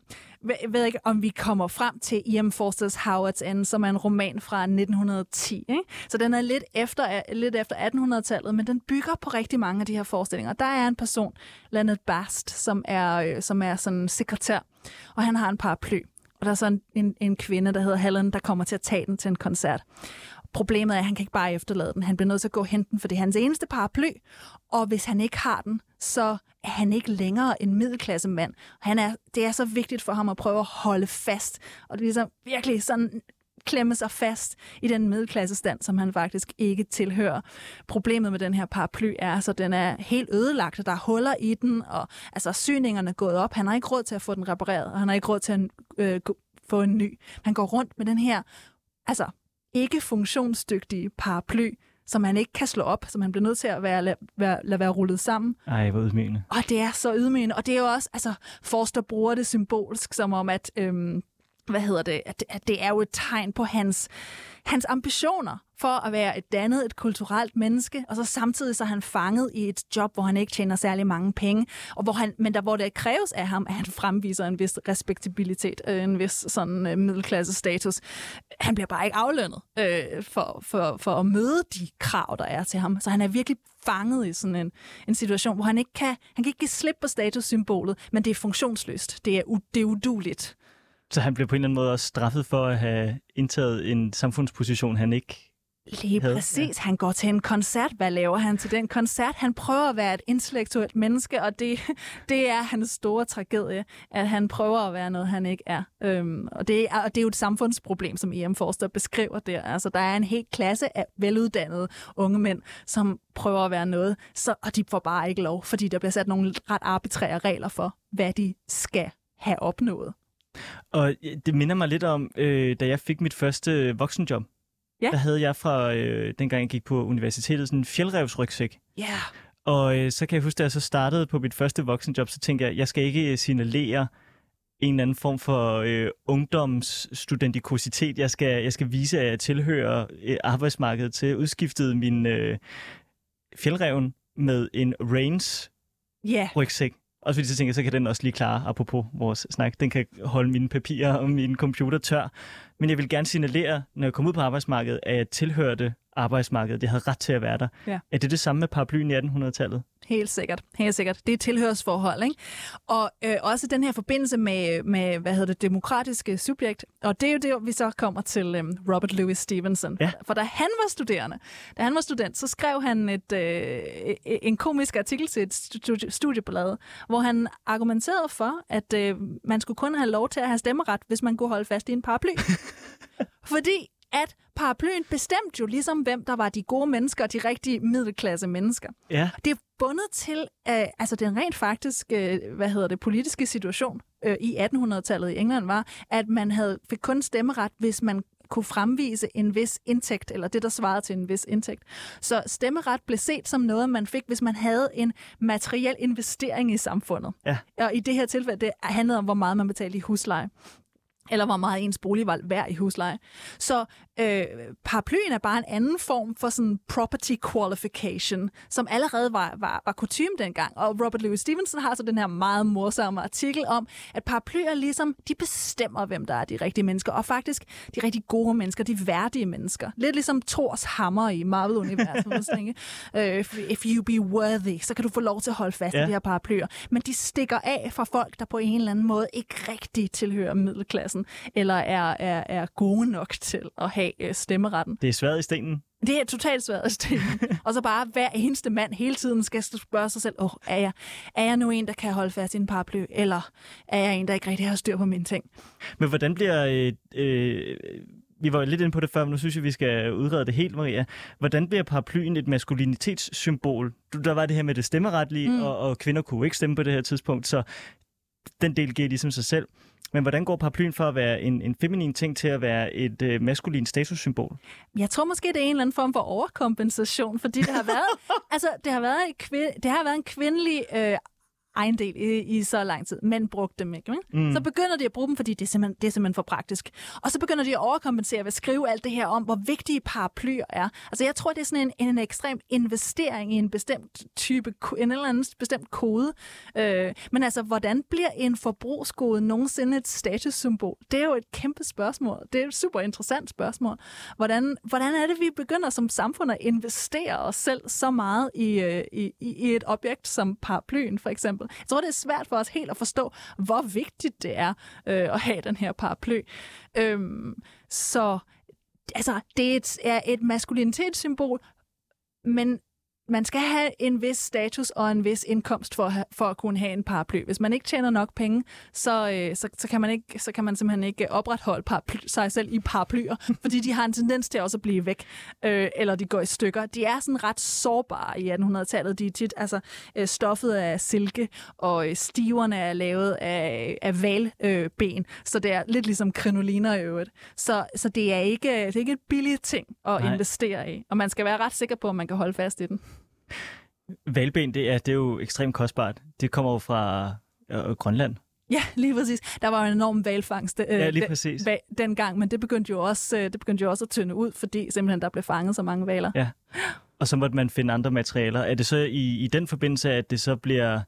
ved jeg ved ikke, om vi kommer frem til E.M. Forsters Howard's End, som er en roman fra 1910. Ikke? Så den er lidt efter, lidt efter 1800-tallet, men den bygger på rigtig mange af de her forestillinger. Der er en person, Leonard Bast, som er, øh, som er sådan sekretær, og han har en paraply. Og der er sådan en, en kvinde, der hedder Helen, der kommer til at tage den til en koncert. Problemet er, at han kan ikke bare efterlade den. Han bliver nødt til at gå og hente den, for det er hans eneste paraply. Og hvis han ikke har den, så er han ikke længere en middelklasse mand. Han er, det er så vigtigt for ham at prøve at holde fast. Og det er ligesom virkelig sådan klemme sig fast i den middelklassestand, som han faktisk ikke tilhører. Problemet med den her paraply er, at altså, den er helt ødelagt, og der er huller i den, og altså, syningerne er gået op. Han har ikke råd til at få den repareret, og han har ikke råd til at øh, få en ny. Han går rundt med den her altså, ikke funktionsdygtige paraply, som man ikke kan slå op, som man bliver nødt til at være, lade, være, lade være rullet sammen. Ej, hvor ydmygende. Og det er så ydmygende, og det er jo også, altså, Forster bruger det symbolsk, som om, at, øhm, hvad hedder det, at, at det er jo et tegn på hans, hans ambitioner for at være et dannet, et kulturelt menneske, og så samtidig så er han fanget i et job, hvor han ikke tjener særlig mange penge, og hvor han, men der, hvor det kræves af ham, at han fremviser en vis respektabilitet, øh, en vis sådan øh, middelklasse status. Han bliver bare ikke aflønnet øh, for, for, for at møde de krav, der er til ham. Så han er virkelig fanget i sådan en, en situation, hvor han ikke kan, han kan ikke give slip på statussymbolet, men det er funktionsløst. Det er, u, det er uduligt. Så han blev på en eller anden måde også straffet for at have indtaget en samfundsposition, han ikke Lige havde. præcis. Han går til en koncert. Hvad laver han til den koncert? Han prøver at være et intellektuelt menneske, og det, det er hans store tragedie, at han prøver at være noget, han ikke er. Øhm, og, det er og det er jo et samfundsproblem, som E.M. Forster beskriver der. Altså, der er en helt klasse af veluddannede unge mænd, som prøver at være noget, så, og de får bare ikke lov, fordi der bliver sat nogle ret arbitrære regler for, hvad de skal have opnået. Og det minder mig lidt om, øh, da jeg fik mit første voksenjob. Ja. Der havde jeg fra, øh, dengang jeg gik på universitetet, sådan en fjeldrevsrygsæk. Ja. Yeah. Og øh, så kan jeg huske, da jeg så startede på mit første voksenjob, så tænkte jeg, jeg skal ikke signalere en eller anden form for øh, ungdomsstudentikositet. Jeg skal, jeg skal vise, at jeg tilhører øh, arbejdsmarkedet til. Udskiftet min øh, fjeldreven med en Reigns yeah. rygsæk. Også fordi så tænker jeg, så kan den også lige klare, apropos vores snak, den kan holde mine papirer og min computer tør. Men jeg vil gerne signalere, når jeg kom ud på arbejdsmarkedet, at jeg tilhørte arbejdsmarkedet. Jeg havde ret til at være der. Ja. Er det det samme med paraplyen i 1800-tallet? Helt sikkert. Helt sikkert. Det er tilhørsforhold, ikke? Og øh, også den her forbindelse med, med, hvad hedder det, demokratiske subjekt. Og det er jo det, vi så kommer til øh, Robert Louis Stevenson. Ja. For da han var studerende, da han var student, så skrev han et, øh, en komisk artikel til et studieblad, hvor han argumenterede for, at øh, man skulle kun have lov til at have stemmeret, hvis man kunne holde fast i en paraply. Fordi at paraplyen bestemte jo ligesom, hvem der var de gode mennesker og de rigtige middelklasse mennesker. Ja. Det er bundet til uh, altså den rent faktisk uh, hvad hedder det, politiske situation uh, i 1800-tallet i England var, at man havde fik kun stemmeret, hvis man kunne fremvise en vis indtægt, eller det, der svarede til en vis indtægt. Så stemmeret blev set som noget, man fik, hvis man havde en materiel investering i samfundet. Ja. Og i det her tilfælde, det handlede om, hvor meget man betalte i husleje eller hvor meget ens bolig var værd i husleje. Så øh, paraplyen er bare en anden form for sådan property qualification, som allerede var, var, var kutume dengang. Og Robert Louis Stevenson har så den her meget morsomme artikel om, at paraplyer ligesom, de bestemmer, hvem der er de rigtige mennesker, og faktisk de rigtig gode mennesker, de værdige mennesker. Lidt ligesom Thors hammer i Marvel-universet. øh, if you be worthy, så kan du få lov til at holde fast ja. i de her paraplyer. Men de stikker af fra folk, der på en eller anden måde ikke rigtig tilhører middelklassen, eller er, er, er gode nok til at have have øh, stemmeretten. Det er svært i stenen. Det er totalt svært i stenen. og så bare hver eneste mand hele tiden skal spørge sig selv, oh, er, jeg, er jeg nu en, der kan holde fast i en paraply, eller er jeg en, der ikke rigtig har styr på mine ting? Men hvordan bliver... Øh, øh, vi var lidt inde på det før, men nu synes jeg, vi skal udrede det helt, Maria. Hvordan bliver paraplyen et maskulinitetssymbol? Der var det her med det stemmeretlige, mm. og, og kvinder kunne ikke stemme på det her tidspunkt, så den del giver ligesom sig selv. Men hvordan går paraplyen fra at være en, en feminin ting til at være et øh, maskulin statussymbol? Jeg tror måske, det er en eller anden form for overkompensation, fordi det har været, altså, det har været, en, det har været en kvindelig øh, ejendel i, i så lang tid. Mænd brugte dem ikke. Mm. Så begynder de at bruge dem, fordi det er, simpelthen, det er simpelthen for praktisk. Og så begynder de at overkompensere ved at skrive alt det her om, hvor vigtige paraplyer er. Altså jeg tror, det er sådan en, en ekstrem investering i en bestemt type, en eller anden bestemt kode. Øh, men altså, hvordan bliver en forbrugskode nogensinde et statussymbol? Det er jo et kæmpe spørgsmål. Det er et super interessant spørgsmål. Hvordan, hvordan er det, vi begynder som samfund at investere os selv så meget i, øh, i, i et objekt som paraplyen, for eksempel? Eksempel. Jeg tror, det er svært for os helt at forstå, hvor vigtigt det er øh, at have den her paraply. Øhm, så altså, det er et, er et maskulinitetssymbol, men man skal have en vis status og en vis indkomst for for at kunne have en paraply. Hvis man ikke tjener nok penge, så, øh, så, så, kan, man ikke, så kan man simpelthen ikke opretholde paraply, sig selv i paraplyer, fordi de har en tendens til også at blive væk, øh, eller de går i stykker. De er sådan ret sårbare i 1800-tallet. De er tit altså, øh, stoffet af silke, og øh, stiverne er lavet af, af valben, øh, så det er lidt ligesom krinoliner i øvrigt. Så, så det, er ikke, det er ikke et billigt ting at Nej. investere i, og man skal være ret sikker på, at man kan holde fast i den. Valben, det er, det er jo ekstremt kostbart. Det kommer jo fra øh, Grønland. Ja, lige præcis. Der var jo en enorm valfangst øh, ja, lige præcis. Va- dengang, men det begyndte, jo også, øh, det begyndte jo også at tynde ud, fordi simpelthen der blev fanget så mange valer. Ja, og så måtte man finde andre materialer. Er det så i, i den forbindelse, at det så bliver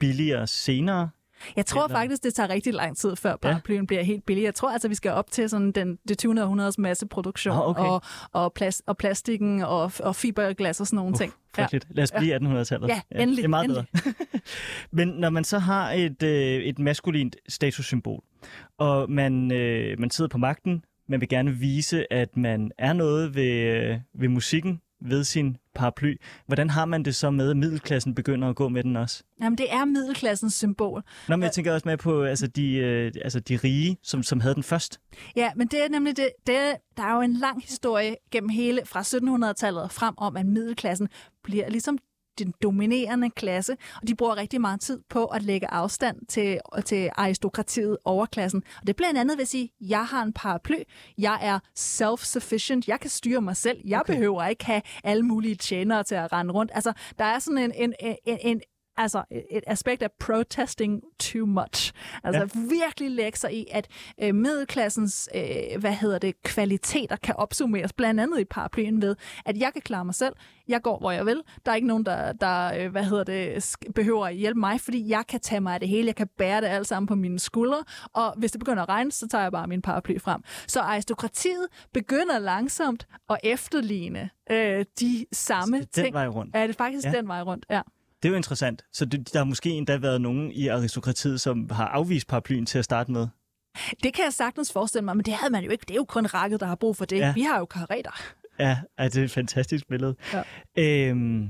billigere senere? Jeg tror Eller? faktisk, det tager rigtig lang tid, før paraplyen ja. bliver helt billig. Jeg tror altså, vi skal op til sådan den, det 20. århundredes masseproduktion, oh, okay. og, og, plast, og plastikken og, og fiberglas og sådan nogle uh, ting. Ja. Lad os blive ja. 1800-tallet. Ja, ja, endelig. Det er meget endelig. bedre. Men når man så har et, øh, et maskulint statussymbol, og man, øh, man sidder på magten, man vil gerne vise, at man er noget ved, øh, ved musikken, ved sin paraply. Hvordan har man det så med, at middelklassen begynder at gå med den også? Jamen, det er middelklassens symbol. Nå, men jeg tænker også med på altså, de, øh, altså, de rige, som, som havde den først. Ja, men det er nemlig det, det. Der er jo en lang historie gennem hele fra 1700-tallet frem om, at middelklassen bliver ligesom den dominerende klasse, og de bruger rigtig meget tid på at lægge afstand til, til aristokratiet, overklassen. Og det er blandt andet ved at sige, jeg har en paraply, jeg er self-sufficient, jeg kan styre mig selv, jeg okay. behøver ikke have alle mulige tjenere til at rende rundt. Altså, der er sådan en, en, en, en altså et aspekt af protesting too much. Altså ja. virkelig lægge sig i, at øh, middelklassens, øh, hvad hedder det, kvaliteter kan opsummeres, blandt andet i paraplyen ved, at jeg kan klare mig selv, jeg går, hvor jeg vil, der er ikke nogen, der, der øh, hvad hedder det, behøver at hjælpe mig, fordi jeg kan tage mig af det hele, jeg kan bære det alt sammen på mine skuldre, og hvis det begynder at regne, så tager jeg bare min paraply frem. Så aristokratiet begynder langsomt at efterligne øh, de samme den ting. Den vej rundt. Ja, det er faktisk ja. den vej rundt, ja. Det er jo interessant. Så det, der har måske endda været nogen i aristokratiet, som har afvist paraplyen til at starte med. Det kan jeg sagtens forestille mig, men det havde man jo ikke. Det er jo kun rakket, der har brug for det. Ja. Vi har jo karetter. Ja, altså, det er et fantastisk billede. Ja. Øhm,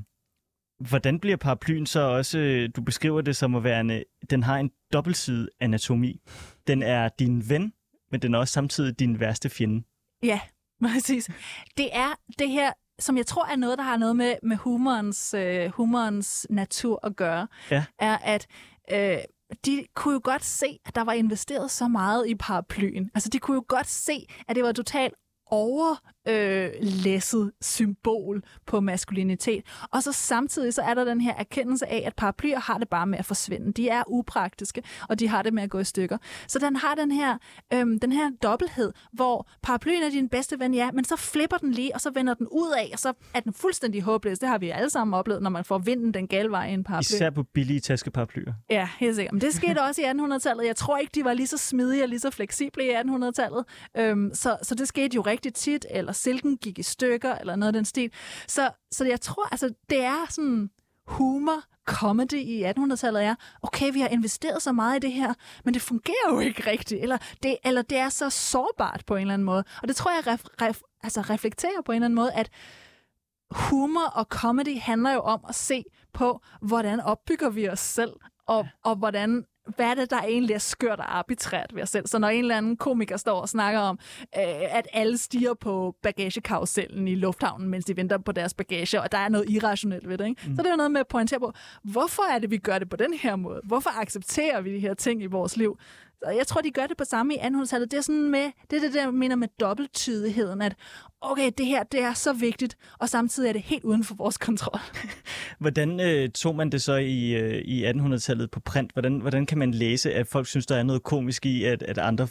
hvordan bliver paraplyen så også, du beskriver det som at være en, den har en dobbeltsidig anatomi. Den er din ven, men den er også samtidig din værste fjende. Ja, præcis. Det er det her som jeg tror er noget, der har noget med, med humorens, øh, humorens natur at gøre, ja. er, at øh, de kunne jo godt se, at der var investeret så meget i paraplyen. Altså, de kunne jo godt se, at det var totalt overlæsset øh, symbol på maskulinitet. Og så samtidig så er der den her erkendelse af, at paraplyer har det bare med at forsvinde. De er upraktiske, og de har det med at gå i stykker. Så den har den her, øhm, den her dobbelthed, hvor paraplyen er din bedste ven, ja, men så flipper den lige, og så vender den ud af, og så er den fuldstændig håbløs. Det har vi alle sammen oplevet, når man får vinden den gale vej i en paraply. Især på billige taskeparaplyer. Ja, helt sikkert. Men det skete også i 1800-tallet. Jeg tror ikke, de var lige så smidige og lige så fleksible i 1800-tallet. Øhm, så, så det skete jo rigtig tit, eller silken gik i stykker, eller noget af den stil. Så, så jeg tror, altså, det er sådan humor, comedy i 1800-tallet er, okay, vi har investeret så meget i det her, men det fungerer jo ikke rigtigt, eller det, eller det er så sårbart på en eller anden måde. Og det tror jeg ref, ref, altså reflekterer på en eller anden måde, at humor og comedy handler jo om at se på, hvordan opbygger vi os selv, og, og hvordan hvad er det, der egentlig er skørt og arbitrært ved os selv? Så når en eller anden komiker står og snakker om, øh, at alle stiger på bagagekarusellen i lufthavnen, mens de venter på deres bagage, og der er noget irrationelt ved det, ikke? Mm. så det er jo noget med at pointere på, hvorfor er det, vi gør det på den her måde? Hvorfor accepterer vi de her ting i vores liv? Og jeg tror, de gør det på samme i 1800-tallet. Det er sådan med, det er det, der mener med dobbelttydigheden, at okay, det her, det er så vigtigt, og samtidig er det helt uden for vores kontrol. hvordan øh, tog man det så i, øh, i 1800-tallet på print? Hvordan, hvordan kan man læse, at folk synes, der er noget komisk i, at, at andre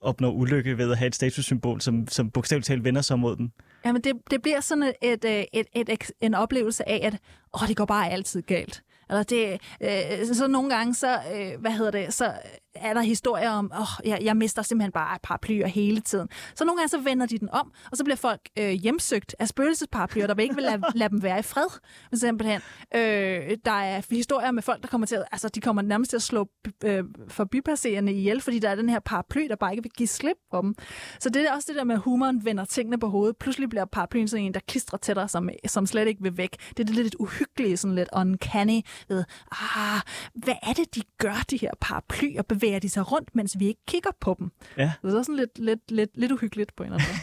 opnår ulykke ved at have et statussymbol, som, som bogstaveligt talt vender sig mod dem? Jamen, det, det bliver sådan et, et, et, et, et, en oplevelse af, at åh, det går bare altid galt. Eller det, øh, så nogle gange, så, øh, hvad hedder det, så, er der historier om, åh, oh, jeg, jeg mister simpelthen bare paraplyer hele tiden. Så nogle gange så vender de den om, og så bliver folk øh, hjemsøgt af spøgelsesparaplyer, der vil ikke vil lade, lade dem være i fred, simpelthen. Øh, der er historier med folk, der kommer til at, altså de kommer nærmest til at slå øh, forbipasserende ihjel, fordi der er den her paraply, der bare ikke vil give slip på dem. Så det er også det der med, at humoren vender tingene på hovedet. Pludselig bliver paraplyen sådan en, der klistrer til dig, som, som slet ikke vil væk. Det er det lidt uhyggelige, sådan lidt uncanny ved, ah, hvad er det, de gør, de her paraplyer? Bevæger de sig rundt, mens vi ikke kigger på dem? Ja. Så det er sådan lidt, lidt, lidt, lidt uhyggeligt på en eller anden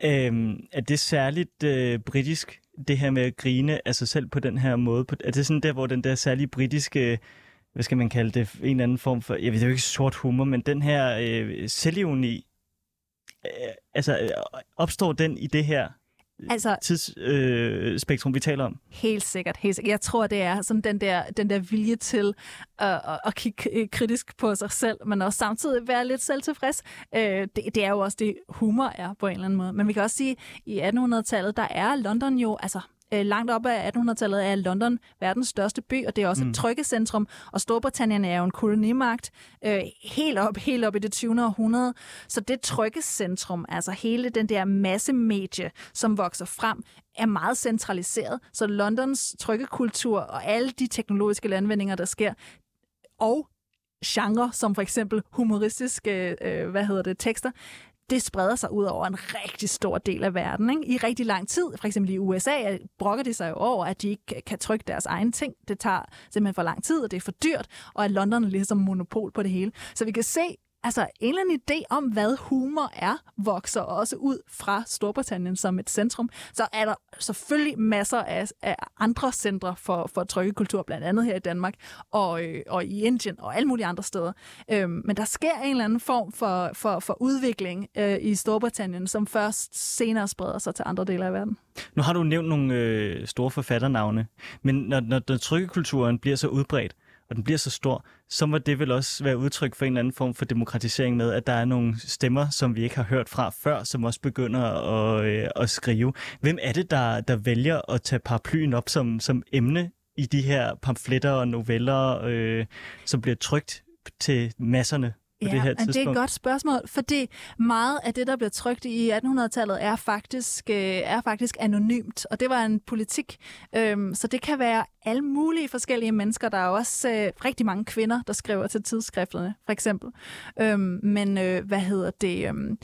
måde. øhm, er det særligt øh, britisk, det her med at grine af sig selv på den her måde? Er det sådan der, hvor den der særlige britiske hvad skal man kalde det, en eller anden form for, jeg ved det jo ikke sort humor, men den her øh, selvironi, øh, altså øh, opstår den i det her altså, tidsspektrum, øh, vi taler om? Helt sikkert, helt sikkert. Jeg tror, det er sådan den der, den der vilje til at, at, at kigge kritisk på sig selv, men også samtidig være lidt selvtilfreds. Øh, det, det er jo også det, humor er på en eller anden måde. Men vi kan også sige, at i 1800-tallet, der er London jo, altså øh, langt op af 1800-tallet er London verdens største by, og det er også mm. et trykkecentrum, og Storbritannien er jo en kolonimagt øh, helt op helt op i det 20. århundrede. Så det trykkecentrum, altså hele den der massemedie, som vokser frem, er meget centraliseret. Så Londons trykkekultur og alle de teknologiske landvindinger, der sker, og genre, som for eksempel humoristiske øh, hvad hedder det, tekster, det spreder sig ud over en rigtig stor del af verden. Ikke? I rigtig lang tid, for eksempel i USA, brokker de sig jo over, at de ikke kan trykke deres egen ting. Det tager simpelthen for lang tid, og det er for dyrt, og at London er ligesom monopol på det hele. Så vi kan se, altså en eller anden idé om, hvad humor er, vokser også ud fra Storbritannien som et centrum. Så er der selvfølgelig masser af, af andre centre for, for trykkekultur, blandt andet her i Danmark og, øh, og i Indien og alle mulige andre steder. Øhm, men der sker en eller anden form for, for, for udvikling øh, i Storbritannien, som først senere spreder sig til andre dele af verden. Nu har du nævnt nogle øh, store forfatternavne, men når, når, når trykkekulturen bliver så udbredt, og den bliver så stor, så må det vel også være udtryk for en eller anden form for demokratisering med, at der er nogle stemmer, som vi ikke har hørt fra før, som også begynder at, øh, at skrive. Hvem er det, der, der vælger at tage paraplyen op som, som emne i de her pamfletter og noveller, øh, som bliver trygt til masserne? På ja, det her tidspunkt? det er et godt spørgsmål, fordi meget af det, der blev trygt i 1800-tallet, er faktisk, øh, er faktisk anonymt, og det var en politik. Øhm, så det kan være alle mulige forskellige mennesker. Der er også øh, rigtig mange kvinder, der skriver til tidsskrifterne, for eksempel. Øhm, men øh, hvad hedder det? Øhm,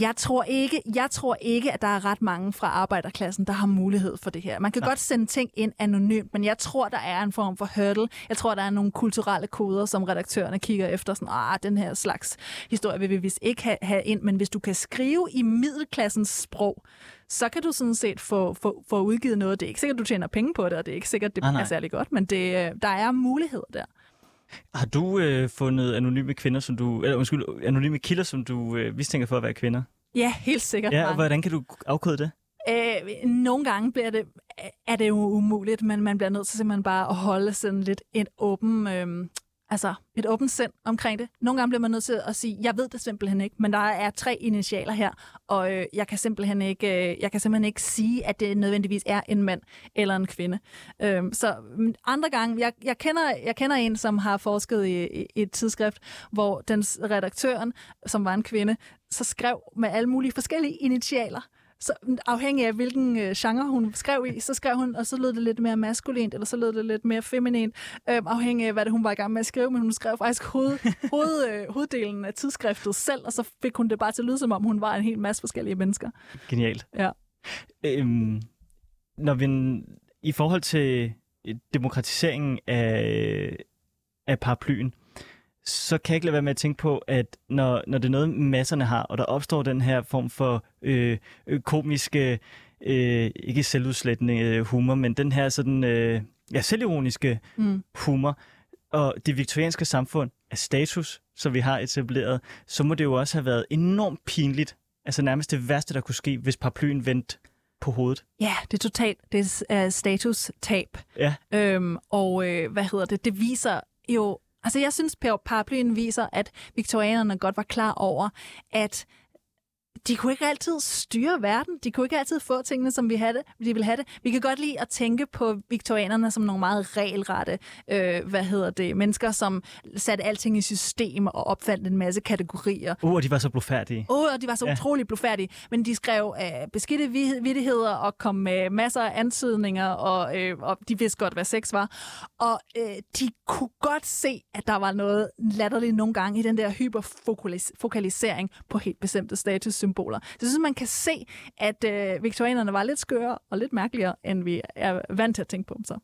jeg tror, ikke, jeg tror ikke, at der er ret mange fra arbejderklassen, der har mulighed for det her. Man kan ja. godt sende ting ind anonymt, men jeg tror, der er en form for hurdle. Jeg tror, der er nogle kulturelle koder, som redaktørerne kigger efter. Sådan, ah, den her slags historie vil vi vist ikke have, have ind. Men hvis du kan skrive i middelklassens sprog, så kan du sådan set få, få, få udgivet noget. Det er ikke sikkert, du tjener penge på det, og det er ikke sikkert, det ah, er særlig godt, men det, øh, der er muligheder der. Har du øh, fundet anonyme kvinder, som du, eller undskyld, anonyme kilder, som du øh, mistænker for at være kvinder? Ja, helt sikkert. Ja, og hvordan kan du afkode det? Øh, nogle gange bliver det, er det jo umuligt, men man bliver nødt til simpelthen bare at holde sådan lidt en åben, øh, altså et åbent sind omkring det. Nogle gange bliver man nødt til at sige, jeg ved det simpelthen ikke, men der er tre initialer her, og øh, jeg kan simpelthen ikke, øh, jeg kan simpelthen ikke sige, at det nødvendigvis er en mand eller en kvinde. Øh, så andre gange, jeg, jeg, kender, jeg kender en, som har forsket i, i, i et tidsskrift, hvor den redaktøren, som var en kvinde, så skrev med alle mulige forskellige initialer så afhængig af hvilken øh, genre hun skrev i, så skrev hun, og så lød det lidt mere maskulint, eller så lød det lidt mere feminint, øh, afhængig af hvad det hun var i gang med at skrive, men hun skrev faktisk hoved, hoved, øh, hoveddelen af tidsskriftet selv, og så fik hun det bare til at lyde, som om hun var en hel masse forskellige mennesker. Genialt. Ja. Øhm, når vi, i forhold til demokratiseringen af, af paraplyen, så kan jeg ikke lade være med at tænke på, at når, når det er noget, masserne har, og der opstår den her form for øh, øh, komiske, øh, ikke selvudslættende øh, humor, men den her sådan, øh, ja, selvironiske mm. humor, og det viktorianske samfund er status, som vi har etableret, så må det jo også have været enormt pinligt, altså nærmest det værste, der kunne ske, hvis paraplyen vendte på hovedet. Ja, det er totalt. Det er status-tab. Ja. Øhm, og øh, hvad hedder det? Det viser jo Altså, jeg synes, paraplyen viser, at viktorianerne godt var klar over, at de kunne ikke altid styre verden. De kunne ikke altid få tingene, som vi havde, de ville have det. Vi kan godt lide at tænke på viktorianerne som nogle meget regelrette, øh, hvad hedder det, mennesker, som satte alting i system og opfandt en masse kategorier. Uh, og de var så blufærdige. Uh, og de var så ja. utrolig blufærdige. Men de skrev øh, beskidte vittigheder og kom med masser af antydninger, og, øh, og de vidste godt, hvad sex var. Og øh, de kunne godt se, at der var noget latterligt nogle gange i den der hyperfokalisering på helt bestemte symboler. Så jeg synes, man kan se, at øh, viktorianerne var lidt skøre og lidt mærkeligere, end vi er vant til at tænke på dem så.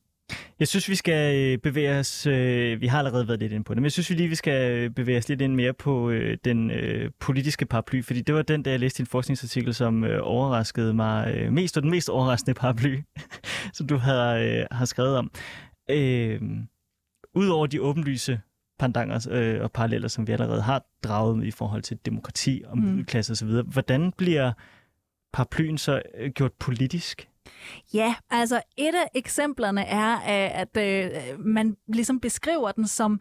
Jeg synes, vi skal øh, bevæge os... Øh, vi har allerede været lidt inde på det, men jeg synes vi lige, vi skal bevæge os lidt ind mere på øh, den øh, politiske paraply, fordi det var den, der jeg læste en forskningsartikel, som øh, overraskede mig øh, mest, og den mest overraskende paraply, som du har, øh, har skrevet om. Øh, Udover de åbenlyse pandanger øh, og paralleller, som vi allerede har draget i forhold til demokrati og mm. middelklasse osv., hvordan bliver paraplyen så øh, gjort politisk? Ja, altså et af eksemplerne er, at øh, man ligesom beskriver den som øh,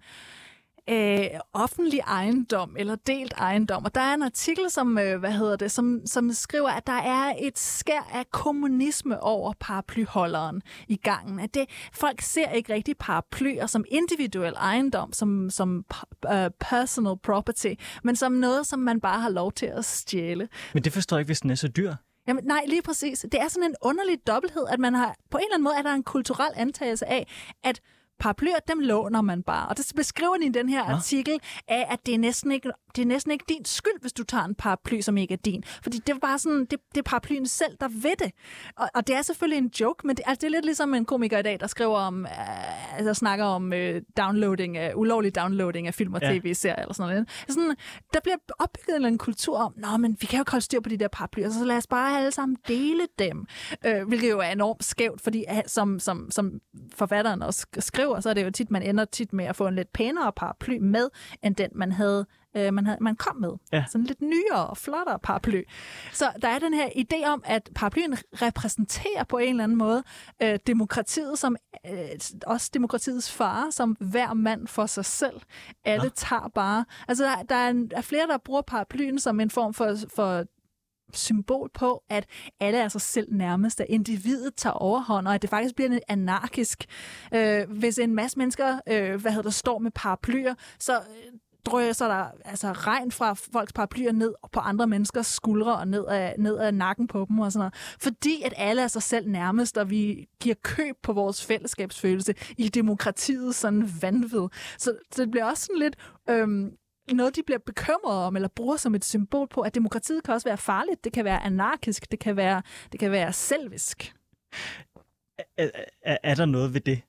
offentlig ejendom eller delt ejendom. Og der er en artikel, som, øh, hvad hedder det, som, som skriver, at der er et skær af kommunisme over paraplyholderen i gangen. At det, folk ser ikke rigtig paraplyer som individuel ejendom, som, som uh, personal property, men som noget, som man bare har lov til at stjæle. Men det forstår jeg ikke, hvis den er så dyr. Jamen, nej, lige præcis. Det er sådan en underlig dobbelthed, at man har, på en eller anden måde er der en kulturel antagelse af, at paraplyer, dem låner man bare. Og det beskriver de i den her ja. artikel af, at det er, næsten ikke, det er næsten ikke din skyld, hvis du tager en paraply, som ikke er din. Fordi det er bare sådan, det, det er paraplyen selv, der ved det. Og, og det er selvfølgelig en joke, men det, altså, det er lidt ligesom en komiker i dag, der skriver om, uh, altså snakker om uh, downloading, uh, ulovlig downloading af film og ja. tv-serier eller sådan noget. Sådan, der bliver opbygget en eller anden kultur om, nå, men vi kan jo ikke holde styr på de der paraplyer, så lad os bare alle sammen dele dem. Uh, hvilket jo er enormt skævt, fordi som, som, som forfatteren også skriver, skriver, så er det jo tit, man ender tit med at få en lidt pænere paraply med, end den, man havde øh, man, havde, man kom med. Ja. Sådan lidt nyere og flottere paraply. Så der er den her idé om, at paraplyen repræsenterer på en eller anden måde øh, demokratiet, som øh, også demokratiets far, som hver mand for sig selv. Alle ja. tager bare... Altså, der, der er, en, er flere, der bruger paraplyen som en form for, for symbol på, at alle er sig selv nærmest, at individet tager overhånd, og at det faktisk bliver anarkisk. Øh, hvis en masse mennesker øh, hvad hedder der, står med paraplyer, så øh, drøser der altså regn fra folks paraplyer ned på andre menneskers skuldre og ned af, ned af nakken på dem og sådan noget. Fordi at alle er sig selv nærmest, og vi giver køb på vores fællesskabsfølelse i demokratiet sådan vanvid. Så, så det bliver også sådan lidt øhm, noget, de bliver bekymrede om, eller bruger som et symbol på, at demokratiet kan også være farligt, det kan være anarkisk, det kan være, det kan være selvisk. Er, er, er der noget ved det?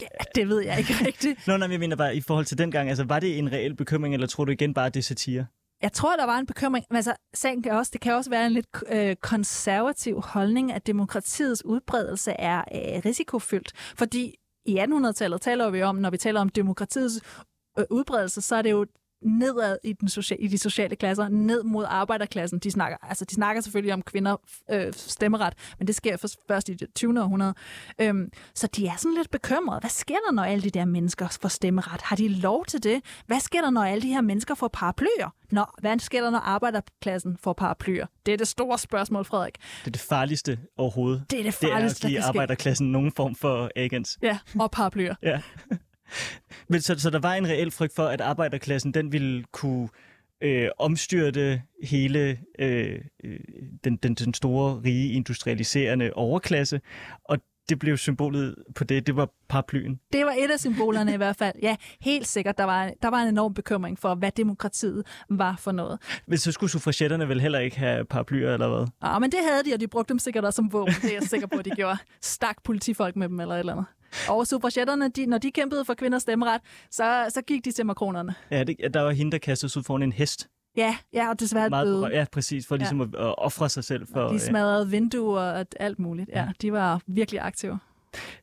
Ja, det ved jeg ikke rigtigt. Nå, nej, jeg mener bare, i forhold til den gang, altså var det en reel bekymring, eller tror du igen bare, at det er satire? Jeg tror, der var en bekymring, men altså, sagen kan også, det kan også være en lidt øh, konservativ holdning, at demokratiets udbredelse er øh, risikofyldt, fordi i 1800-tallet taler vi om, når vi taler om demokratiets øh, udbredelse, så er det jo nedad i, den social, i de sociale klasser, ned mod arbejderklassen. De snakker, altså, de snakker selvfølgelig om kvinder øh, stemmeret, men det sker først i det 20. århundrede. Øhm, så de er sådan lidt bekymrede. Hvad sker der, når alle de der mennesker får stemmeret? Har de lov til det? Hvad sker der, når alle de her mennesker får paraplyer? Nå, hvad sker der, når arbejderklassen får paraplyer? Det er det store spørgsmål, Frederik. Det er det farligste overhovedet. Det er det farligste, det er at give arbejderklassen nogen form for agens. Ja, og paraplyer. ja. Men så, så der var en reel frygt for, at arbejderklassen den ville kunne øh, omstyrte hele øh, øh, den, den, den store, rige, industrialiserende overklasse, og det blev symbolet på det, det var paraplyen. Det var et af symbolerne i hvert fald. Ja, helt sikkert. Der var, der var en enorm bekymring for, hvad demokratiet var for noget. Men så skulle suffragetterne vel heller ikke have paraplyer, eller hvad? Ja, men det havde de, og de brugte dem sikkert også som våben. Det er jeg sikker på, at de gjorde. Stak politifolk med dem, eller et eller andet. Og suffragetterne, de, når de kæmpede for kvinders stemmeret, så, så gik de til makronerne. Ja, det, der var hende, der kastede ud foran en hest. Ja, ja, og desværre Meget, døde. Ja, præcis, for ligesom ja. at, at ofre sig selv. For, de smadrede øh, vinduer og alt muligt. Ja, de var virkelig aktive.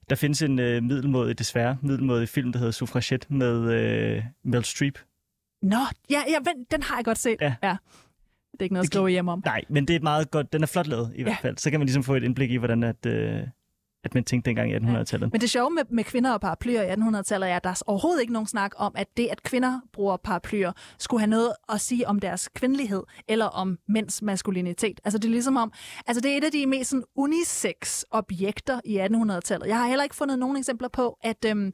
Der findes en øh, middelmåde, desværre, middelmåde film, der hedder Suffragette med øh, Mel Streep. Nå, ja, ja den har jeg godt set. Ja. ja. Det er ikke noget at skrive hjem om. Nej, men det er meget godt. Den er flot lavet i ja. hvert fald. Så kan man ligesom få et indblik i, hvordan at, øh, at man tænkte dengang i 1800-tallet. Men det sjove med, med kvinder og paraplyer i 1800-tallet er, at der er overhovedet ikke nogen snak om, at det, at kvinder bruger paraplyer, skulle have noget at sige om deres kvindelighed eller om mænds maskulinitet. Altså det er ligesom om, altså det er et af de mest sådan, unisex-objekter i 1800-tallet. Jeg har heller ikke fundet nogen eksempler på, at øhm,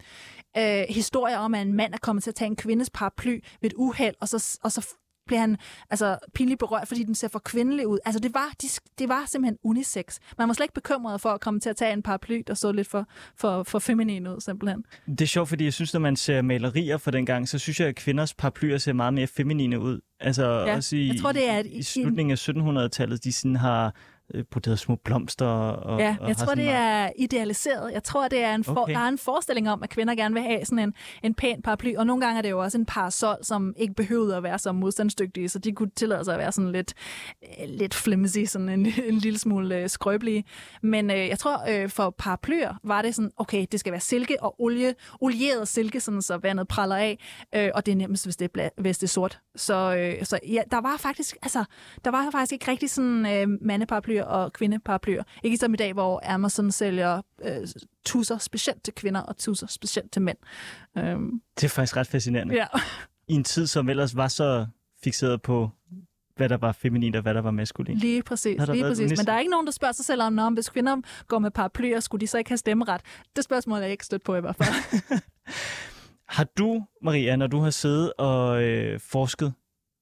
øh, historier om, at en mand er kommet til at tage en kvindes paraply ved et uheld, og så, og så bliver han altså, pinligt berørt, fordi den ser for kvindelig ud. Altså, det var, de, det var simpelthen unisex. Man var slet ikke bekymret for at komme til at tage en paraply, der så lidt for, for, for feminin ud, simpelthen. Det er sjovt, fordi jeg synes, når man ser malerier fra den gang, så synes jeg, at kvinders paraplyer ser meget mere feminine ud. Altså ja, også i, jeg tror, det er, i, i slutningen af 1700-tallet, de sådan har broderet små blomster. Og, ja, og jeg tror, det meget... er idealiseret. Jeg tror, det er en for, okay. der er en forestilling om, at kvinder gerne vil have sådan en, en pæn paraply, og nogle gange er det jo også en parasol, som ikke behøvede at være så modstandsdygtige, så de kunne tillade sig at være sådan lidt, øh, lidt flimsy, sådan en, en lille smule øh, skrøbelige. Men øh, jeg tror, øh, for paraplyer var det sådan, okay, det skal være silke og olie, olieret silke, sådan, så vandet praller af, øh, og det er nemmest, hvis det er, bla- hvis det er sort. Så, øh, så ja, der var faktisk, altså, der var faktisk ikke rigtig sådan øh, mandeparaplyer og kvindeparaplyer. Ikke som i dag, hvor Amazon sælger øh, tusser specielt til kvinder og tusser specielt til mænd. Øhm. Det er faktisk ret fascinerende. Ja. I en tid, som ellers var så fixeret på hvad der var feminin og hvad der var maskulin. Lige præcis, lige præcis. Men der er ikke nogen, der spørger sig selv om, om hvis kvinder går med paraplyer, skulle de så ikke have stemmeret? Det spørgsmål er jeg ikke stødt på i hvert fald. har du, Maria, når du har siddet og øh, forsket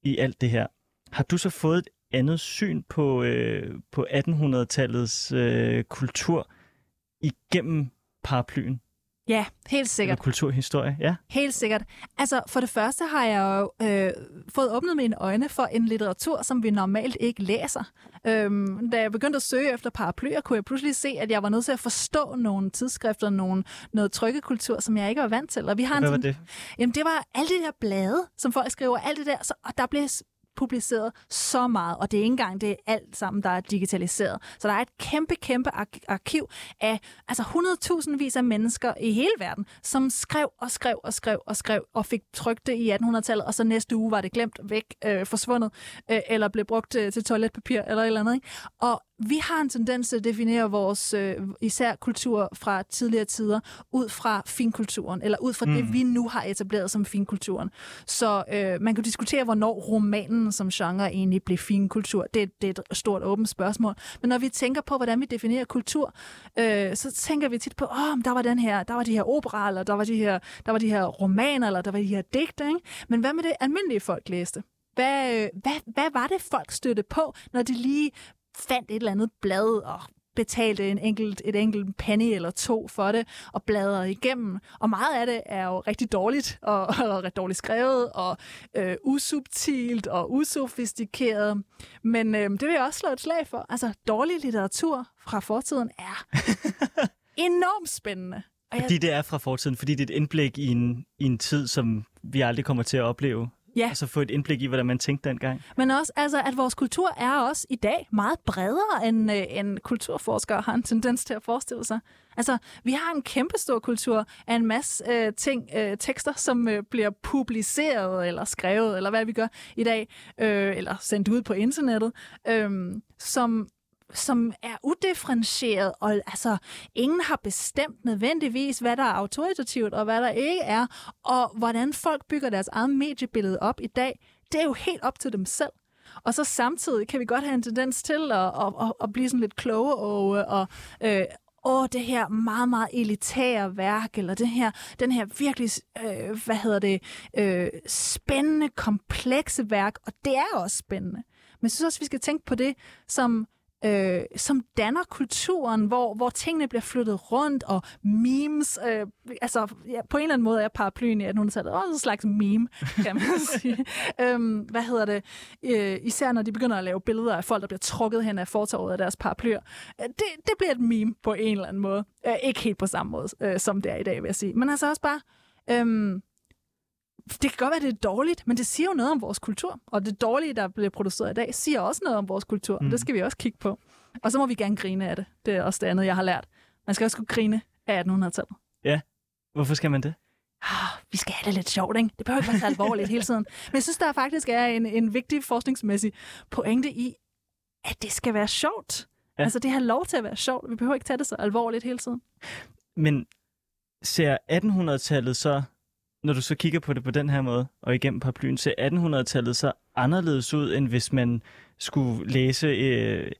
i alt det her, har du så fået et andet syn på, øh, på 1800-tallets øh, kultur igennem paraplyen? Ja, helt sikkert. Eller kulturhistorie, ja. Helt sikkert. Altså, for det første har jeg jo øh, fået åbnet mine øjne for en litteratur, som vi normalt ikke læser. Øhm, da jeg begyndte at søge efter paraplyer, kunne jeg pludselig se, at jeg var nødt til at forstå nogle tidsskrifter, nogle, noget trykkekultur, som jeg ikke var vant til. Og vi har Hvad en, var det? Jamen, det var alle de der blade, som folk skriver, alt det der, så, og der blev publiceret så meget, og det er ikke engang det er alt sammen, der er digitaliseret. Så der er et kæmpe, kæmpe arkiv af altså 100.000 vis af mennesker i hele verden, som skrev og skrev og skrev og skrev og fik trykt det i 1800-tallet, og så næste uge var det glemt væk, øh, forsvundet, øh, eller blev brugt øh, til toiletpapir eller et eller andet. Ikke? Og vi har en tendens til at definere vores øh, især kultur fra tidligere tider ud fra finkulturen, eller ud fra mm. det, vi nu har etableret som finkulturen. Så øh, man kan diskutere, hvornår romanen som genre egentlig blev finkultur. Det, det er et stort åbent spørgsmål. Men når vi tænker på, hvordan vi definerer kultur, øh, så tænker vi tit på, åh, oh, der var den her, der var de her operaer, eller der var de her, der var de her romaner, eller der var de her digte. Ikke? Men hvad med det almindelige folk læste? Hvad, øh, hvad, hvad var det, folk støtte på, når de lige fandt et eller andet blad og betalte en enkelt, et enkelt penny eller to for det, og bladrede igennem. Og meget af det er jo rigtig dårligt, og, og rigtig dårligt skrevet, og øh, usubtilt og usofistikeret. Men øh, det vil jeg også slå et slag for. Altså, dårlig litteratur fra fortiden er enormt spændende. Fordi det er fra fortiden, fordi det er et indblik i en, i en tid, som vi aldrig kommer til at opleve Ja. Altså få et indblik i, hvordan man tænkte dengang. Men også, altså, at vores kultur er også i dag meget bredere, end, øh, end kulturforskere har en tendens til at forestille sig. Altså, vi har en kæmpestor kultur af en masse øh, ting, øh, tekster, som øh, bliver publiceret eller skrevet, eller hvad vi gør i dag, øh, eller sendt ud på internettet, øh, som som er udifferentieret, og altså, ingen har bestemt nødvendigvis, hvad der er autoritativt, og hvad der ikke er, og hvordan folk bygger deres eget mediebillede op i dag, det er jo helt op til dem selv. Og så samtidig kan vi godt have en tendens til at, at, at, at blive sådan lidt kloge og, og øh, åh, det her meget, meget elitære værk, eller det her, den her virkelig, øh, hvad hedder det, øh, spændende, komplekse værk, og det er også spændende. Men jeg synes også, vi skal tænke på det som øh, som danner kulturen, hvor, hvor tingene bliver flyttet rundt, og memes, øh, altså ja, på en eller anden måde er paraplyen i 1800-tallet også en slags meme, kan man sige. øhm, hvad hedder det? Øh, især når de begynder at lave billeder af folk, der bliver trukket hen af fortorvet af deres paraplyer. Øh, det, det bliver et meme på en eller anden måde. Øh, ikke helt på samme måde, øh, som det er i dag, vil jeg sige. Men altså også bare... Øh, det kan godt være, det er dårligt, men det siger jo noget om vores kultur. Og det dårlige, der bliver produceret i dag, siger også noget om vores kultur. Mm. Og det skal vi også kigge på. Og så må vi gerne grine af det. Det er også det andet, jeg har lært. Man skal også kunne grine af 1800-tallet. Ja. Hvorfor skal man det? Ah, vi skal have det lidt sjovt, ikke? Det behøver ikke være så alvorligt hele tiden. Men jeg synes, der faktisk er en, en vigtig forskningsmæssig pointe i, at det skal være sjovt. Ja. Altså, det har lov til at være sjovt. Vi behøver ikke tage det så alvorligt hele tiden. Men ser 1800-tallet så, når du så kigger på det på den her måde, og igennem paraplyen, ser 1800-tallet så anderledes ud, end hvis man skulle læse, øh,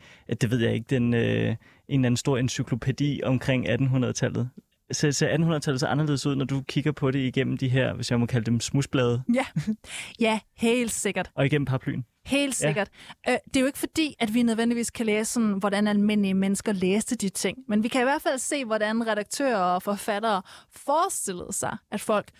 det ved jeg ikke, den, øh, en eller anden stor encyklopædi omkring 1800-tallet? Ser, ser 1800-tallet så anderledes ud, når du kigger på det igennem de her, hvis jeg må kalde dem smusblade? Ja, ja helt sikkert. Og igennem paraplyen? Helt sikkert. Ja. Øh, det er jo ikke fordi, at vi nødvendigvis kan læse, sådan, hvordan almindelige mennesker læste de ting. Men vi kan i hvert fald se, hvordan redaktører og forfattere forestillede sig, at folk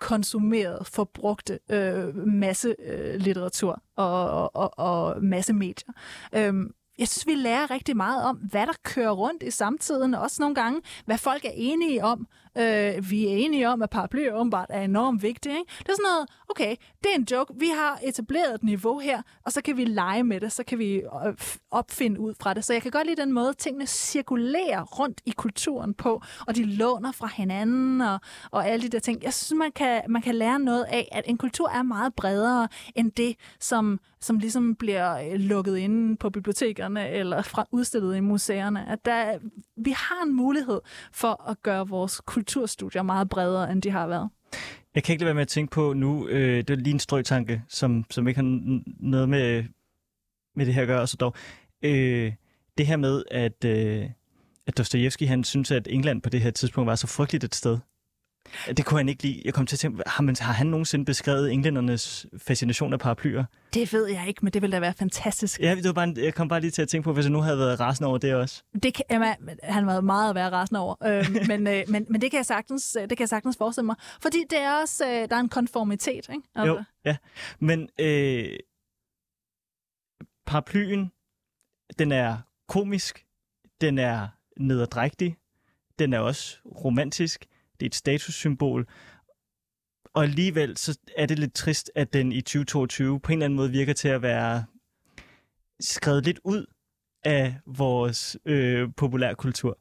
konsumeret, forbrugte øh, masse øh, litteratur og, og, og masse medier. Øhm, jeg synes, vi lærer rigtig meget om, hvad der kører rundt i samtiden, også nogle gange, hvad folk er enige om. Øh, vi er enige om, at paraplyer åbenbart er enormt vigtig. Ikke? Det er sådan noget, okay, det er en joke. Vi har etableret et niveau her, og så kan vi lege med det, så kan vi øh, opfinde ud fra det. Så jeg kan godt lide den måde, tingene cirkulerer rundt i kulturen på, og de låner fra hinanden og, og alle de der ting. Jeg synes, man kan, man kan lære noget af, at en kultur er meget bredere end det, som, som ligesom bliver øh, lukket inde på bibliotekerne eller fra udstillet i museerne. At der, vi har en mulighed for at gøre vores kulturstudier meget bredere, end de har været. Jeg kan ikke lade være med at tænke på nu, øh, det er lige en strøgtanke, som, som ikke har noget med, med det her at gøre, så dog. Øh, det her med, at, øh, at Dostoyevsky han synes, at England på det her tidspunkt var så frygteligt et sted. Det kunne han ikke lide. Jeg kom til at tænke, har, man, har han nogensinde beskrevet englændernes fascination af paraplyer? Det ved jeg ikke, men det ville da være fantastisk. Ja, det var bare, jeg kom bare lige til at tænke på, hvis jeg nu havde været rasende over det også. Det kan, jamen, han var meget at være rasende over, øh, men, øh, men, men det, kan jeg sagtens, det kan jeg sagtens forestille mig. Fordi det er også, øh, der er en konformitet, ikke? Altså. Jo, ja. Men øh, paraplyen, den er komisk, den er nederdrægtig, den er også romantisk, det er et statussymbol. Og alligevel så er det lidt trist, at den i 2022 på en eller anden måde virker til at være skrevet lidt ud af vores øh, populærkultur.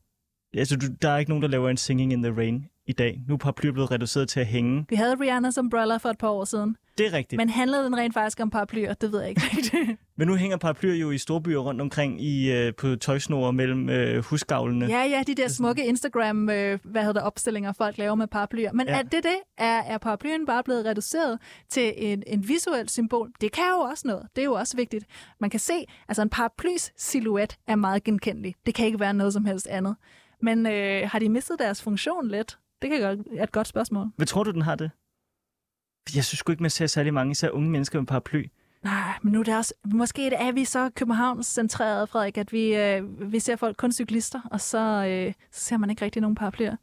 Altså, du, der er ikke nogen, der laver en Singing in the Rain i dag. Nu er paraplyer blevet reduceret til at hænge. Vi havde Rihanna's Umbrella for et par år siden. Det er rigtigt. Men handlede den rent faktisk om paraplyer? Det ved jeg ikke rigtigt. Men nu hænger paraplyer jo i storbyer rundt omkring i, øh, på tøjsnore mellem øh, husgavlene. Ja, ja, de der smukke Instagram, øh, hvad hedder det, opstillinger, folk laver med paraplyer. Men ja. er det det? Er, er paraplyen bare blevet reduceret til en, en visuel symbol? Det kan jo også noget. Det er jo også vigtigt. Man kan se, altså en paraplys silhuet er meget genkendelig. Det kan ikke være noget som helst andet. Men øh, har de mistet deres funktion lidt? Det kan godt, er et godt spørgsmål. Hvad tror du, den har det? Jeg synes sgu ikke, man ser særlig mange, især unge mennesker med paraply. Nej, men nu er det også... Måske er vi så Københavns centreret, Frederik, at vi, øh, vi ser folk kun cyklister, og så, øh, så ser man ikke rigtig nogen paraplyer.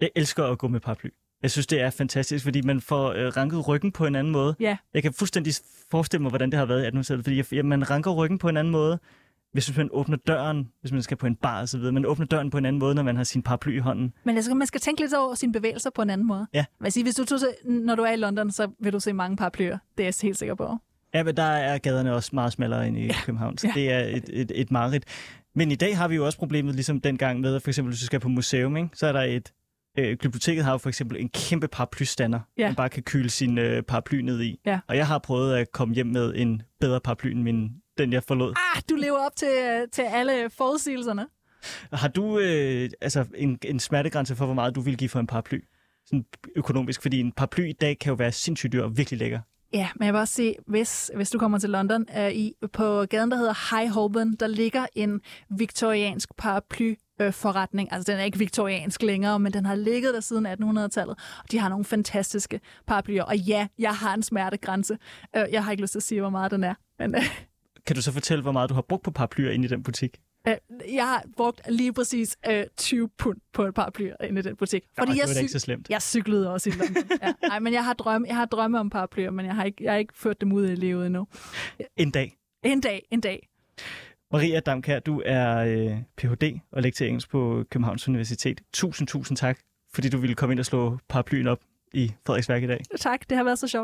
Jeg elsker at gå med paraply. Jeg synes, det er fantastisk, fordi man får øh, ranket ryggen på en anden måde. Ja. Jeg kan fuldstændig forestille mig, hvordan det har været i 1800-tallet, fordi jeg, man ranker ryggen på en anden måde hvis man åbner døren, hvis man skal på en bar og så videre, man åbner døren på en anden måde, når man har sin paraply i hånden. Men altså, man skal tænke lidt over sine bevægelser på en anden måde. Ja. Hvad siger, hvis du tog når du er i London, så vil du se mange paraplyer. Det er jeg helt sikker på. Ja, men der er gaderne også meget smallere end i ja. København, så ja. det er et, et, et mareridt. Men i dag har vi jo også problemet, ligesom dengang med, at for eksempel, hvis du skal på museum, ikke, så er der et Øh, biblioteket har jo for eksempel en kæmpe paraplystander, ja. man bare kan kyle sin øh, paraply ned i. Ja. Og jeg har prøvet at komme hjem med en bedre paraply end min den jeg forlod. Ah, du lever op til, til alle forudsigelserne. Har du øh, altså en, en smertegrænse for, hvor meget du vil give for en paraply? Sådan økonomisk, fordi en paraply i dag kan jo være sindssygt dyr og virkelig lækker. Ja, men jeg vil også sige, hvis, hvis du kommer til London, øh, i, på gaden, der hedder High Holborn, der ligger en viktoriansk paraply øh, forretning. Altså, den er ikke viktoriansk længere, men den har ligget der siden 1800-tallet. Og de har nogle fantastiske paraplyer. Og ja, jeg har en smertegrænse. Øh, jeg har ikke lyst til at sige, hvor meget den er. Men, øh, kan du så fortælle, hvor meget du har brugt på paraplyer inde i den butik? Øh, jeg har brugt lige præcis øh, 20 pund på et paraplyer inde i den butik. Fordi Nå, jeg det var ikke så slemt. Jeg cyklede også i London. ja. Nej, men jeg har, drømme, jeg har drømme om paraplyer, men jeg har, ikke, jeg har ikke ført dem ud i livet endnu. En dag. En dag, en dag. Maria Damkær, du er øh, Ph.D. og lektor engelsk på Københavns Universitet. Tusind, tusind tak, fordi du ville komme ind og slå paraplyen op i Frederiksværk i dag. Tak, det har været så sjovt.